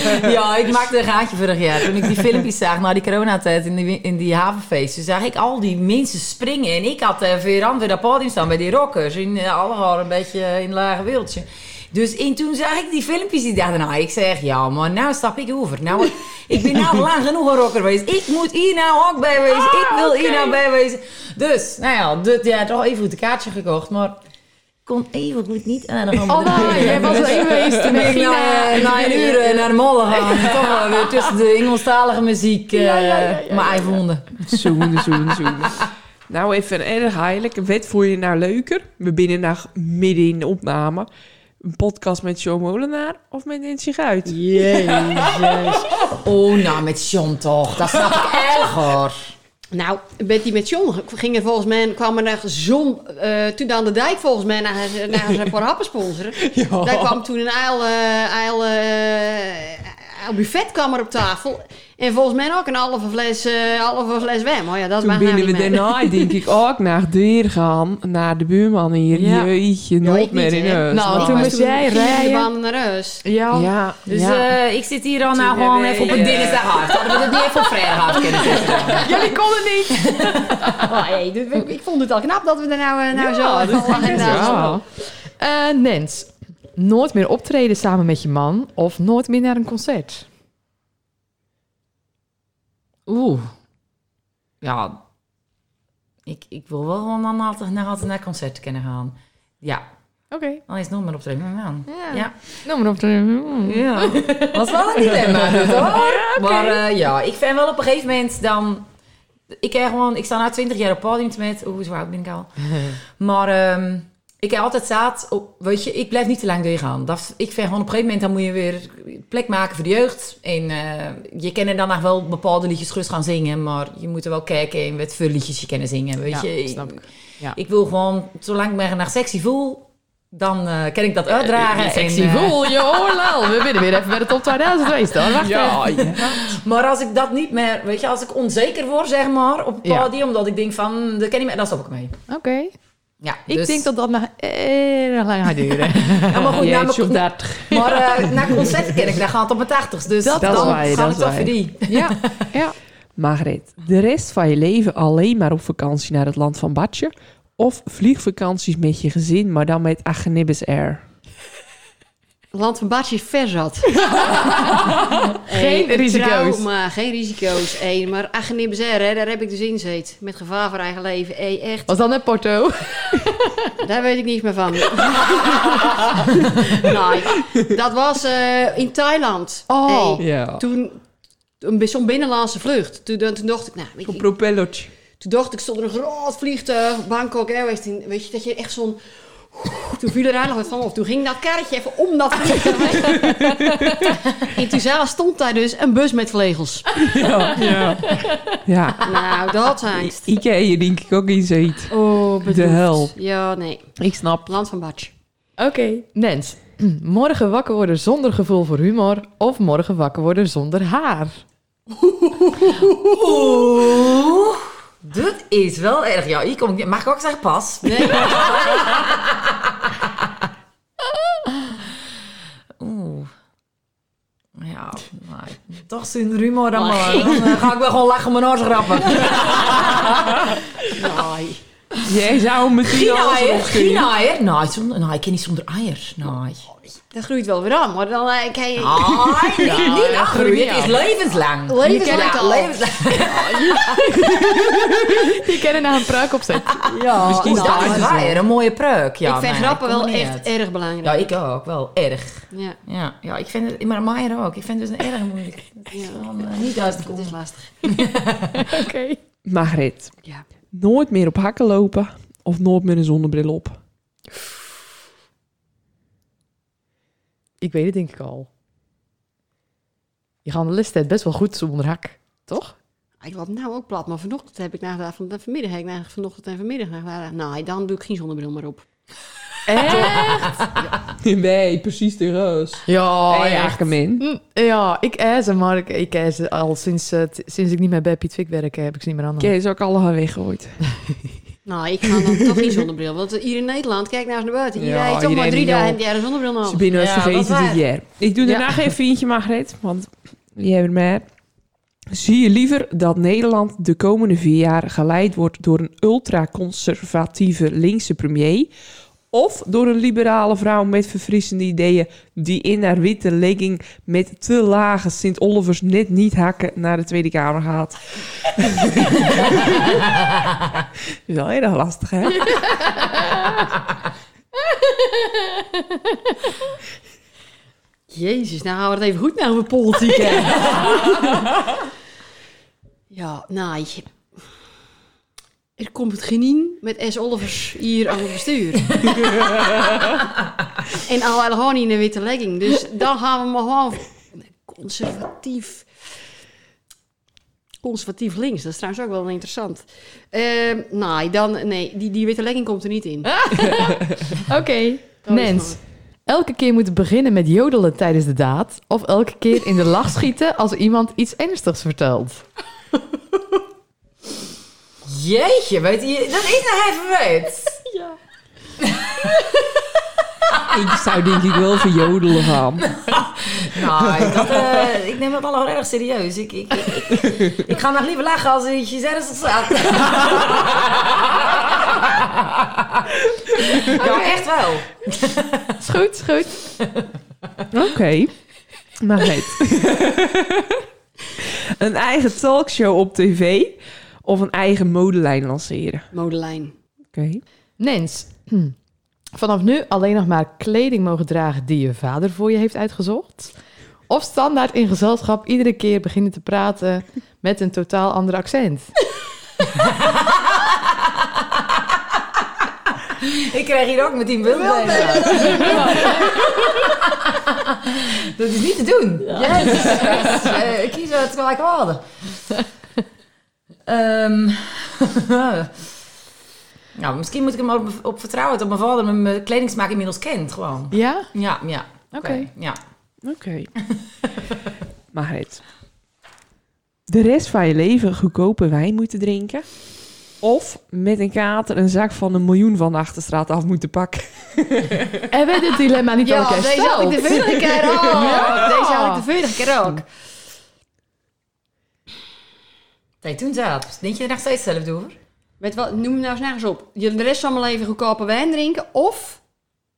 [SPEAKER 4] ja, ik maakte een gaatje vorig jaar. Toen ik die filmpjes zag na die coronatijd in die, in die havenfeesten, zag ik al die mensen springen. En ik had uh, weer weer dat podium staan bij die rockers. In uh, een beetje in een lage wildje. Dus en toen zag ik die filmpjes die dachten, nou, ik zeg, ja, maar nou stap ik over. Nou, ik ben nou lang genoeg een rocker geweest. Ik moet hier nou ook bij wezen. ik wil hier nou bij wezen. Dus, nou ja, dit, ja, toch even goed een kaartje gekocht, maar kon even goed niet aan de
[SPEAKER 1] Oh nee, jij was er even geweest toen ik
[SPEAKER 4] na,
[SPEAKER 1] naar...
[SPEAKER 4] na een uur eh, naar de molen gaan. Toch wel weer tussen de Engelstalige muziek uh,
[SPEAKER 1] Ja, ja, ja, ja,
[SPEAKER 4] maar
[SPEAKER 1] ja.
[SPEAKER 4] eigen vonden.
[SPEAKER 2] Zoenen, zoenen, zoenen. Nou, even een erg heilig. Wat vond je nou leuker? We binnen nog midden in de opname. Een podcast met Joe Molenaar of met Nancy Guit?
[SPEAKER 3] Jezus.
[SPEAKER 4] Oh, nou met John toch. Dat snap ik erger.
[SPEAKER 3] Nou, Betty met John gingen volgens mij, kwam er naar zon, eh, toen aan de dijk volgens mij naar, naar zijn paar happen sponsoren.
[SPEAKER 2] Ja.
[SPEAKER 3] Daar kwam toen een eil, eil, eh, kwam er op tafel. En volgens mij ook een halve fles, eh halve fles wijn. Maar ja, dat
[SPEAKER 2] Toen
[SPEAKER 3] mag nou
[SPEAKER 2] binnen we daarna, denk ik, ook naar deur gaan. Naar de buurman hier.
[SPEAKER 1] Ja.
[SPEAKER 2] Jeetje,
[SPEAKER 3] Ja,
[SPEAKER 2] nooit
[SPEAKER 3] ik
[SPEAKER 2] meer in huis.
[SPEAKER 1] Nou, toen moest jij rijden.
[SPEAKER 3] naar huis.
[SPEAKER 1] Ja.
[SPEAKER 2] Ja,
[SPEAKER 4] Dus
[SPEAKER 2] ja.
[SPEAKER 4] eh, ik zit hier al nou gewoon even op een
[SPEAKER 2] eh,
[SPEAKER 4] dinsdagavond. Hadden we het niet even op vrijdagavond kunnen zitten.
[SPEAKER 1] Jullie konden niet.
[SPEAKER 3] Oh, hey, dit- ik, vond het al knap dat we er nou, eh, nou
[SPEAKER 1] Ja,
[SPEAKER 3] zo
[SPEAKER 1] dat
[SPEAKER 3] daar
[SPEAKER 2] ja.
[SPEAKER 3] zo.
[SPEAKER 1] Eh, Nens, nooit meer optreden samen met je man of nooit meer naar een concert?
[SPEAKER 4] Oeh. Ja. Ik, ik wil wel gewoon dan altijd naar, altijd naar concerten kunnen gaan. Ja.
[SPEAKER 1] Oké.
[SPEAKER 4] Dan is het nog maar optreden met mijn man.
[SPEAKER 1] Ja.
[SPEAKER 4] Ja.
[SPEAKER 1] Maar optreden.
[SPEAKER 4] Ja. Was wel een dilemma, dit, hoor. Maar eh, ja, ik vind wel op een gegeven moment dan... Ik, krijg gewoon, ik sta nu 20 jaar op podium met... Oeh, zo oud ben ik al. Maar ehm, ik heb altijd zaad op... Weet je, ik blijf niet te lang doorgaan. Dat, ik vind gewoon op een gegeven moment... dan moet je weer plek maken voor de jeugd. En eh, je kan er dan nog wel bepaalde liedjes gerust gaan zingen... maar je moet er wel kijken in wat voor liedjes je kan zingen. Weet
[SPEAKER 1] Ja,
[SPEAKER 4] je,
[SPEAKER 1] snap ik. Ja.
[SPEAKER 4] Ik wil gewoon, zolang ik me naar sexy voel... dan eh, kan ik dat uitdragen.
[SPEAKER 1] Sexy
[SPEAKER 4] en, eh,
[SPEAKER 1] voel, joh, lal. We willen weer even bij de top 2000 geweest. Wacht
[SPEAKER 2] Ja,
[SPEAKER 1] even.
[SPEAKER 2] ja.
[SPEAKER 4] Maar als ik dat niet meer, weet je, als ik onzeker word, zeg maar, op het
[SPEAKER 1] Ja.
[SPEAKER 4] podium, omdat ik denk van, dat kan niet meer, dan stop ik mee.
[SPEAKER 1] Oké.
[SPEAKER 4] Ja,
[SPEAKER 1] Ik
[SPEAKER 4] dus-
[SPEAKER 1] denk dat dat nog erg lang gaat duren.
[SPEAKER 4] Ja, maar goed, na mijn-
[SPEAKER 2] 30.
[SPEAKER 4] maar eh naar ik, daar gaat het op mijn tachtigste. Dus
[SPEAKER 1] Dat-
[SPEAKER 4] dan
[SPEAKER 2] dat is waar,
[SPEAKER 4] ga
[SPEAKER 2] dat
[SPEAKER 4] ik
[SPEAKER 2] is
[SPEAKER 4] toch
[SPEAKER 2] waar.
[SPEAKER 4] voor die.
[SPEAKER 1] ja, ja.
[SPEAKER 2] Margreet, de rest van je leven alleen maar op vakantie naar het land van Badje? Of vliegvakanties met je gezin, maar dan met Agnibbes Air?
[SPEAKER 3] Land van Badje ver zat.
[SPEAKER 1] Geen risico's.
[SPEAKER 3] trauma, geen risico's. Hey, maar Agnibezer, hè, daar heb ik dus in zit. Met gevaar voor eigen leven. Hey, echt,
[SPEAKER 1] Was dat net Porto?
[SPEAKER 3] daar weet ik niets meer van. nee, dat was eh, in Thailand.
[SPEAKER 1] Oh.
[SPEAKER 3] Hey,
[SPEAKER 2] Ja.
[SPEAKER 3] toen, een- zo'n binnenlandse vlucht. Toen, toen dacht ik, nou,
[SPEAKER 2] Een
[SPEAKER 3] je,
[SPEAKER 2] propellertje.
[SPEAKER 3] toen dacht ik, stond er een groot vliegtuig, Bangkok Airways. Weet je, dat je echt zo'n... Toen viel er eigenlijk wat van op. Toen ging dat karretje even om dat vliegtuig. en toen stond daar dus een bus met vlegels.
[SPEAKER 2] Ja, ja. ja.
[SPEAKER 3] Nou, dat is angst.
[SPEAKER 2] Ik heb hier denk ik ook in zit.
[SPEAKER 3] Oh, bedroefd.
[SPEAKER 2] De hel.
[SPEAKER 3] Ja, nee.
[SPEAKER 2] Ik snap.
[SPEAKER 3] Land van Batsch.
[SPEAKER 1] Oké, Nens. Morgen wakker worden zonder gevoel voor humor of morgen wakker worden zonder haar?
[SPEAKER 4] Oeh, dit is wel erg. Ja, hier kom ik niet. Mag ik ook zeggen pas?
[SPEAKER 3] Nee,
[SPEAKER 4] Oeh. Ja, nee, toch humor dan maar. Dan eh, ga ik wel gewoon lachen om mijn oors grappen.
[SPEAKER 3] nee.
[SPEAKER 2] Jij zou meteen
[SPEAKER 4] Geen geen eier. Nee, zonder, nee, ik ken niet zonder eier. Nee.
[SPEAKER 3] Dat groeit wel weer aan, maar dan eh, kan je...
[SPEAKER 4] Ah, niet, niet afgroeien. Het is levenslang.
[SPEAKER 3] Levenslang
[SPEAKER 4] Ja,
[SPEAKER 3] al.
[SPEAKER 4] levenslang.
[SPEAKER 1] Die kennen naar een pruik opzet.
[SPEAKER 3] Ja,
[SPEAKER 2] Misschien
[SPEAKER 4] Oeh,
[SPEAKER 2] dat
[SPEAKER 4] dat
[SPEAKER 2] is
[SPEAKER 4] waar. Een mooie pruik. Ja,
[SPEAKER 3] ik vind
[SPEAKER 4] nee,
[SPEAKER 3] grappen
[SPEAKER 4] kom
[SPEAKER 3] wel
[SPEAKER 4] er niet
[SPEAKER 3] echt
[SPEAKER 4] uit.
[SPEAKER 3] erg belangrijk.
[SPEAKER 4] Ja, ik ook. Wel erg.
[SPEAKER 3] Ja,
[SPEAKER 4] Ja, ja ik vind het... Maar Maier ook. Ik vind het dus een erg moeilijk. Het
[SPEAKER 3] Ja.
[SPEAKER 4] gewoon, eh, niet uit te
[SPEAKER 3] dat is lastig.
[SPEAKER 1] Oké.
[SPEAKER 2] Margreet,
[SPEAKER 3] Ja.
[SPEAKER 2] Nooit meer op hakken lopen of nooit meer een zonnebril op?
[SPEAKER 1] Ik weet het denk ik al. Je gaat de list best wel goed zonder hak, toch?
[SPEAKER 3] Ik loop nou ook plat, maar vanochtend heb ik nagedacht, van, vanmiddag heb ik vanochtend en vanmiddag nagedacht. Nou, dan doe ik geen zonnebril meer op.
[SPEAKER 1] Echt?
[SPEAKER 2] Nee, precies de roos.
[SPEAKER 1] Ja,
[SPEAKER 2] Oh,
[SPEAKER 1] echt.
[SPEAKER 2] ja, min.
[SPEAKER 1] Mm, Ja, ik eet ze, maar ik, ik eet ze al sinds, eh, sinds ik niet meer bij Piet Fik werk, heb ik ze niet meer aan.
[SPEAKER 2] Oké, is ook allemaal weggegooid.
[SPEAKER 3] Nou, ik ga dan toch geen zonnebril. Want hier in Nederland, kijk nou eens naar buiten. Hier
[SPEAKER 2] Ja,
[SPEAKER 3] rijdt toch maar drie dagen hebben een zonnebril
[SPEAKER 2] Ze
[SPEAKER 3] nodig.
[SPEAKER 2] binnen
[SPEAKER 4] Ja,
[SPEAKER 2] vergeten
[SPEAKER 4] is
[SPEAKER 2] dit jaar. Ik doe
[SPEAKER 1] Ja.
[SPEAKER 2] daarna geen vriendje, Margreet, want je hebt meer. Zie je liever dat Nederland de komende vier jaar geleid wordt door een ultraconservatieve linkse premier... of door een liberale vrouw met verfrissende ideeën... die in haar witte legging met te lage Sint-Olivers net niet hakken naar de Tweede Kamer gaat? is wel heel erg lastig, hè?
[SPEAKER 3] Jezus, nou houden we het even goed naar over politiek. hè. ja, nou, je- er komt het genien met S. Olivers hier aan het bestuur. en al gewoon in een witte legging. Dus dan gaan we maar gewoon conservatief. Conservatief links, dat is trouwens ook wel interessant. Ehm nee, dan, nee die, die witte legging komt er niet in.
[SPEAKER 1] Oké, Nens. Elke keer moeten beginnen met jodelen tijdens de daad... of elke keer in de lach schieten als iemand iets ernstigs vertelt.
[SPEAKER 4] Jeetje, weet je, dat is nou even weet.
[SPEAKER 3] Ja.
[SPEAKER 2] Ik zou denk ik wel verjodelen gaan.
[SPEAKER 4] Nou, dat, eh, ik neem dat allemaal erg serieus. Ik, ik, ik, ik, ik ga nog liever lachen als iets ernstig staat. ja, echt wel.
[SPEAKER 1] Is goed, is goed.
[SPEAKER 2] Oké. Margreet. een eigen talkshow op tv of een eigen modelijn lanceren?
[SPEAKER 3] Modelijn.
[SPEAKER 2] Oké.
[SPEAKER 1] Nens, vanaf nu alleen nog maar kleding mogen dragen die je vader voor je heeft uitgezocht. Of standaard in gezelschap iedere keer beginnen te praten met een totaal ander accent.
[SPEAKER 4] Ik krijg hier ook met die beelden. Dat is niet te doen. Jezus, Christus. Eh, kies het gelijkwaardig. Ehm nou, misschien moet ik hem op, op vertrouwen dat mijn vader mijn- kledingsmaak inmiddels kent. Gewoon.
[SPEAKER 1] Ja?
[SPEAKER 4] Ja, ja.
[SPEAKER 1] Oké.
[SPEAKER 4] Ja.
[SPEAKER 2] Oké. Margreet. De rest van je leven goedkope wijn moeten drinken. Of met een kater een zak van een miljoen van de achterstraat af moeten pakken.
[SPEAKER 1] En we dit dilemma niet al
[SPEAKER 3] Ja,
[SPEAKER 1] keer
[SPEAKER 3] deze had ik de vorige keer ook.
[SPEAKER 1] Ja.
[SPEAKER 3] Deze had ik de vorige keer ook.
[SPEAKER 4] Nee, toen zat. Denk je er nog steeds zelf over?
[SPEAKER 3] Weet wat, noem hem nou eens nergens op. Je de rest van mijn leven goedkope wijn drinken of...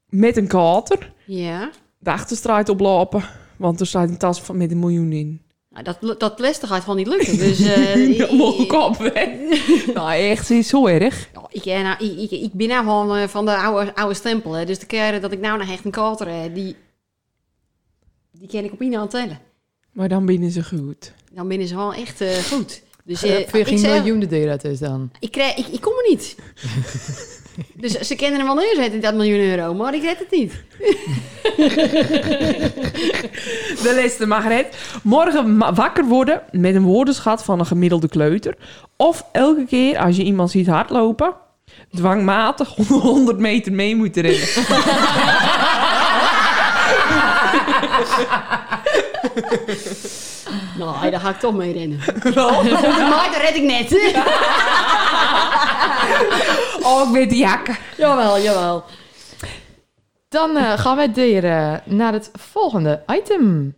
[SPEAKER 2] Met een kater
[SPEAKER 3] Ja,
[SPEAKER 2] de achterstraat oplopen. Want er staat een tas van, met een miljoen in.
[SPEAKER 3] nou, dat, dat lesten gaat gewoon niet lukken. Dus eh,
[SPEAKER 2] Ja, nou, echt, is zo erg.
[SPEAKER 3] Ja, ik, eh, nou, ik, ik, ik ben nou gewoon eh, van de oude, oude stempel. Hè. Dus de keren dat ik nou nog echt een kater heb, die, die ken ik op hand tellen.
[SPEAKER 2] Maar dan binnen ze goed.
[SPEAKER 3] Dan binnen ze gewoon echt eh, goed. Dus eh,
[SPEAKER 1] je
[SPEAKER 3] ik,
[SPEAKER 1] geen
[SPEAKER 3] zeg,
[SPEAKER 1] miljoen de deur uit dus dan.
[SPEAKER 3] ik, krijg, ik, ik kom er niet. dus ze kennen hem wel neerzetten, dat miljoen euro. Maar ik red het niet.
[SPEAKER 2] De laatste, Margreet. Morgen wakker worden met een woordenschat van een gemiddelde kleuter. Of elke keer als je iemand ziet hardlopen, dwangmatig 100 meter mee moeten rennen.
[SPEAKER 3] Nou, daar ga ik toch mee rennen. maar dat red ik net.
[SPEAKER 2] Oh, met die jakken.
[SPEAKER 3] jawel, jawel.
[SPEAKER 1] Dan eh, gaan wij weer eh, naar het volgende item.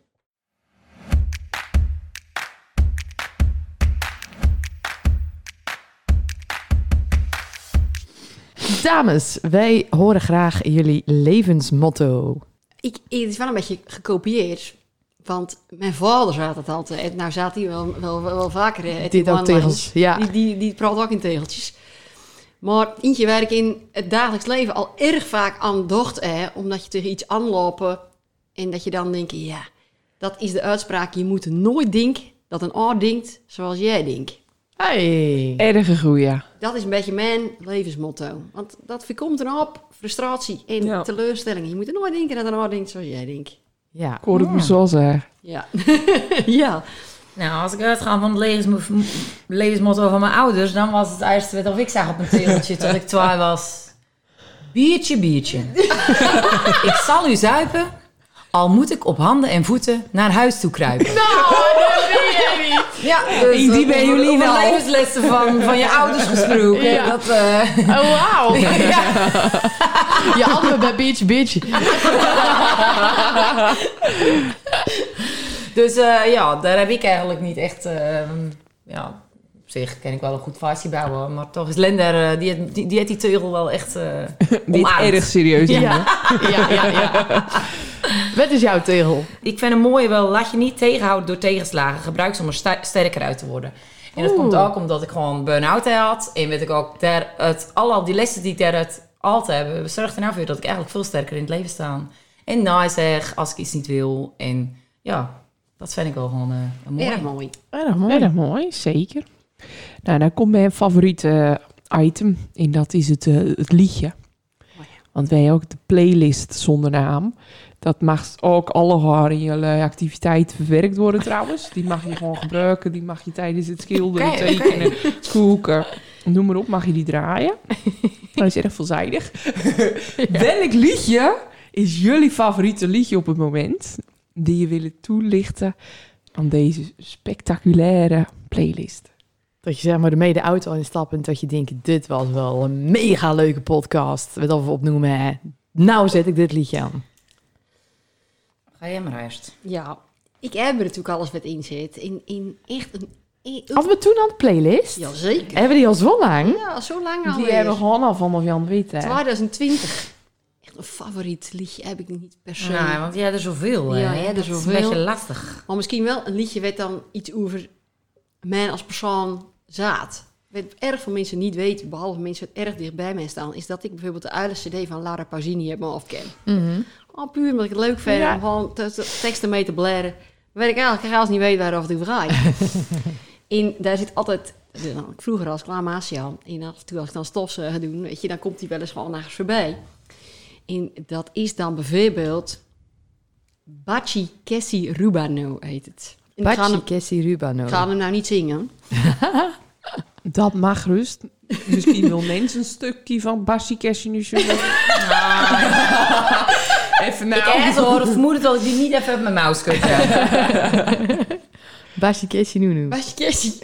[SPEAKER 1] Dames, wij horen graag jullie levensmotto.
[SPEAKER 3] Ik, het is wel een beetje gekopieerd. Want mijn vader zat het altijd. Nou zat hij wel, wel, wel, wel vaker. at
[SPEAKER 1] Dit
[SPEAKER 3] die
[SPEAKER 1] ook tegels. Ja.
[SPEAKER 3] Die, die, die praat ook in tegeltjes. Maar eentje waar ik in het dagelijks leven al erg vaak aan dacht. Hè, omdat je tegen iets aanlopen. En dat je dan denkt, ja, dat is de uitspraak. Je moet nooit denken dat een ander denkt zoals jij denkt.
[SPEAKER 1] Hey.
[SPEAKER 2] Erge goeie.
[SPEAKER 3] Dat is een beetje mijn levensmotto. Want dat voorkomt een op frustratie en
[SPEAKER 2] Ja.
[SPEAKER 3] teleurstellingen. Je moet er nooit denken dat een ander denkt zoals jij denkt.
[SPEAKER 1] Ja.
[SPEAKER 2] Ik hoor het me zo zeggen.
[SPEAKER 3] Ja. ja.
[SPEAKER 4] Nou, als ik uitga van het levensmo- levensmotto van mijn ouders, dan was het eerste wat ik zag op een tegeltje toen ik twee was. Biertje, biertje. ik zal u zuipen, al moet ik op handen en voeten naar huis toe kruipen.
[SPEAKER 1] Nou, dat weet jij niet.
[SPEAKER 4] Ja, dus
[SPEAKER 2] Die
[SPEAKER 4] dat-
[SPEAKER 2] bij jullie
[SPEAKER 4] over
[SPEAKER 2] wel.
[SPEAKER 4] levenslessen van, van je ouders gesproken.
[SPEAKER 1] Ja.
[SPEAKER 4] Dat, eh,
[SPEAKER 1] Oh, wauw. Je had me bij Beach Beach.
[SPEAKER 4] Dus eh, ja, daar heb ik eigenlijk niet echt... eh, ja, op zich kan ik wel een goed vaasje bouwen. Maar toch is Lender, eh, die, heeft- die, die heeft die teugel wel echt eh
[SPEAKER 2] Dit
[SPEAKER 4] omarmd.
[SPEAKER 2] erg serieus.
[SPEAKER 1] Ja.
[SPEAKER 2] nemen.
[SPEAKER 1] Ja, ja, ja. Wat is jouw tegel?
[SPEAKER 4] Ik vind een mooie wel, laat je niet tegenhouden door tegenslagen. Gebruik ze om er sterker uit te worden. En dat
[SPEAKER 1] Oeh.
[SPEAKER 4] komt ook omdat ik gewoon burn-out had. En weet ik ook, daar, het, al die lessen die ik daaruit altijd heb, zorgt er nou voor dat ik eigenlijk veel sterker in het leven sta. En nee zeg als ik iets niet wil. En ja, dat vind ik wel gewoon eh, een mooi.
[SPEAKER 3] Erg mooi.
[SPEAKER 1] Erg mooi.
[SPEAKER 2] Erg mooi, zeker. Nou, dan komt mijn favoriete eh, item. En dat is het, eh, het liedje. Want wij ook de playlist zonder naam. Dat mag ook alle haar in je activiteit verwerkt worden trouwens. Die mag je gewoon gebruiken. Die mag je tijdens het schilderen, tekenen, koeken. Noem maar op, mag je die draaien. Dat is erg veelzijdig. Welk liedje is jullie favoriete liedje op het moment? Die je willen toelichten aan deze spectaculaire playlist.
[SPEAKER 1] Dat je zeg maar ermee de auto instapt en dat je denkt, dit was wel een mega leuke podcast. Wat we opnoemen, hè. Nou zet ik dit liedje aan.
[SPEAKER 4] Jij eerst.
[SPEAKER 3] Ja, ik heb er natuurlijk alles wat in zit. In, in echt een... in-
[SPEAKER 1] Hadden we toen aan de playlist?
[SPEAKER 3] Jazeker.
[SPEAKER 1] Hebben we die al zo lang?
[SPEAKER 3] Ja, zo lang
[SPEAKER 2] Die
[SPEAKER 3] alweer.
[SPEAKER 2] hebben gewoon al vanaf Jan hè?
[SPEAKER 3] 2020. Echt een favoriet liedje heb ik niet per se.
[SPEAKER 4] Nou, want jij hebt er zoveel.
[SPEAKER 3] Ja,
[SPEAKER 4] hè.
[SPEAKER 3] jij hebt er
[SPEAKER 4] Dat is
[SPEAKER 3] zoveel.
[SPEAKER 4] een beetje lastig.
[SPEAKER 3] Maar misschien wel een liedje wat dan iets over mij als persoon zaad. Wat erg veel mensen niet weten, behalve mensen wat erg dichtbij mij staan, is dat ik bijvoorbeeld de oude cd van Lara Pausini heb me afken.
[SPEAKER 1] Mhm.
[SPEAKER 3] Oh, puur omdat ik het leuk vind
[SPEAKER 2] Ja.
[SPEAKER 3] om gewoon te- te- teksten mee te blaren. Weet ik eigenlijk als niet weet waarover het over gaat. en daar zit altijd, dus dan, vroeger als klaarmaasje aan, en af en toe als ik dan stofzuigen doen, weet je, dan komt die wel eens gewoon nergens voorbij. En dat is dan bijvoorbeeld Baci Kessi Rubano heet het.
[SPEAKER 1] Baci
[SPEAKER 3] hem,
[SPEAKER 1] Kessi Rubano.
[SPEAKER 3] ik ga hem nou niet zingen.
[SPEAKER 2] Dat mag rust. Misschien wil mensen een stukje van Bassie Cassie nu zo. Even
[SPEAKER 4] Ik
[SPEAKER 2] nou.
[SPEAKER 4] heb zo het vermoeden dat ik die niet even op mijn mouse kan krijgen.
[SPEAKER 1] Baci Kessi Nunu.
[SPEAKER 3] Baci Kessi.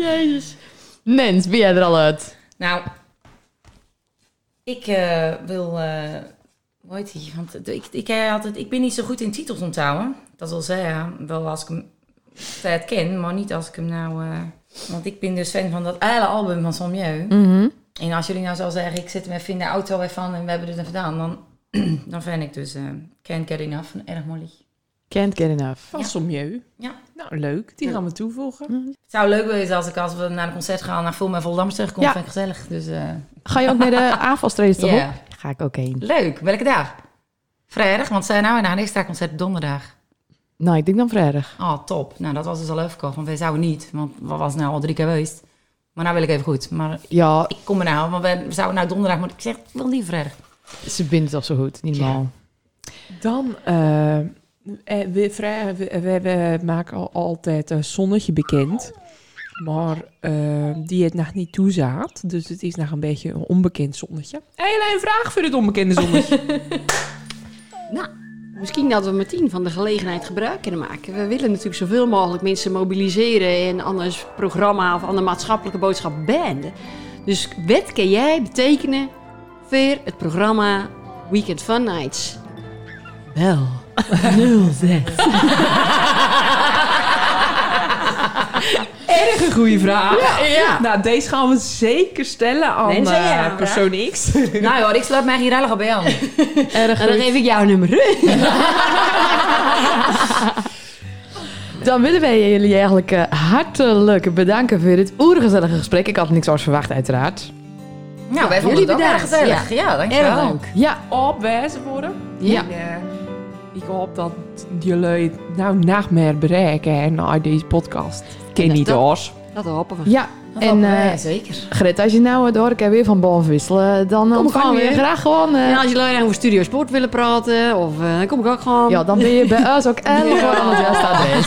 [SPEAKER 1] Jezus. Nens, ben jij er al uit?
[SPEAKER 4] Nou, ik eh, wil. eh hoe heet die? Want de- ik, ik, eh, altijd, ik ben niet zo goed in titels onthouden. Dat wil zeggen, wel als ik hem tijd ken, maar niet als ik hem nou. eh, want ik ben dus fan van dat hele album van Sommieu.
[SPEAKER 1] Mhm.
[SPEAKER 4] En als jullie nou zo zeggen, ik zit in de auto even van en we hebben dit gedaan, dan, dan vind ik dus eh Can't Get Enough een erg mooi liedje.
[SPEAKER 1] Can't get enough.
[SPEAKER 2] Van Sommieu.
[SPEAKER 4] Ja.
[SPEAKER 2] Nou, leuk. Die gaan we toevoegen.
[SPEAKER 4] Het zou leuk wezen als ik als we naar een concert gaan naar Vol met Voldammers terugkom.
[SPEAKER 1] Ja.
[SPEAKER 4] Vind ik gezellig. Dus eh,
[SPEAKER 1] Ga je ook naar de AFAS-trace toch
[SPEAKER 4] Ja.
[SPEAKER 1] Ga ik ook heen.
[SPEAKER 4] leuk. Welke dag? Vrijdag, want zij nou en een extra concert donderdag.
[SPEAKER 1] Nou, ik denk dan vrijdag.
[SPEAKER 4] Oh, top. Nou, dat was dus al uitverkocht, want wij zouden niet. Want we was nou al drie keer geweest. Maar nou wil ik even goed. Maar
[SPEAKER 1] Ja,
[SPEAKER 4] ik kom er nou, want we zouden nou donderdag, maar ik zeg, ik wil niet
[SPEAKER 1] ze bindt toch zo goed. Niet normaal.
[SPEAKER 2] Dan, we, vrij, we, we, we maken al, altijd een zonnetje bekend. Maar eh, die het nog niet toezaat. Dus het is nog een beetje een onbekend zonnetje. Hele een vraag voor het onbekende zonnetje.
[SPEAKER 3] Nou, misschien dat we meteen van de gelegenheid gebruik kunnen maken. We willen natuurlijk zoveel mogelijk mensen mobiliseren en anders programma of andere maatschappelijke boodschap banden. Dus wat kan jij betekenen voor het programma Weekend Fun Nights?
[SPEAKER 1] Bel. 06.
[SPEAKER 2] Erg een goede vraag.
[SPEAKER 1] Ja, ja.
[SPEAKER 2] Nou, deze gaan we zeker stellen aan eh,
[SPEAKER 3] ja,
[SPEAKER 2] persoon X.
[SPEAKER 4] nou hoor, ik sluit mij hier heilig op bij aan.
[SPEAKER 1] Erg
[SPEAKER 3] En dan geef ik jou een nummer.
[SPEAKER 1] Dan willen wij jullie eigenlijk eh, hartelijk bedanken voor dit oergezellige gesprek. Ik had niks anders verwacht, uiteraard.
[SPEAKER 4] Nou, wij vonden
[SPEAKER 3] Jullie
[SPEAKER 4] het ook erg gezellig. Ja, dankjewel.
[SPEAKER 3] leuk.
[SPEAKER 1] Ja,
[SPEAKER 2] Opwijzen worden.
[SPEAKER 1] ja.
[SPEAKER 2] En, eh, ik hoop dat jullie nou nog meer bereiken hè, na deze podcast. Ken niet hoors.
[SPEAKER 3] Dat hopen we.
[SPEAKER 1] Ja, En,
[SPEAKER 4] En,
[SPEAKER 1] eh,
[SPEAKER 4] zeker.
[SPEAKER 1] Gret, als je nou door ik weer van bal wisselen, dan
[SPEAKER 3] Kom
[SPEAKER 1] ontvang
[SPEAKER 3] gewoon
[SPEAKER 1] je
[SPEAKER 3] weer.
[SPEAKER 1] graag gewoon... eh,
[SPEAKER 3] En
[SPEAKER 1] ja.
[SPEAKER 3] als jullie over Studio Sport willen praten, of eh, dan kom ik ook gewoon.
[SPEAKER 1] dan ben je bij ons ook elke
[SPEAKER 3] Ja.
[SPEAKER 1] aan het juiste adres.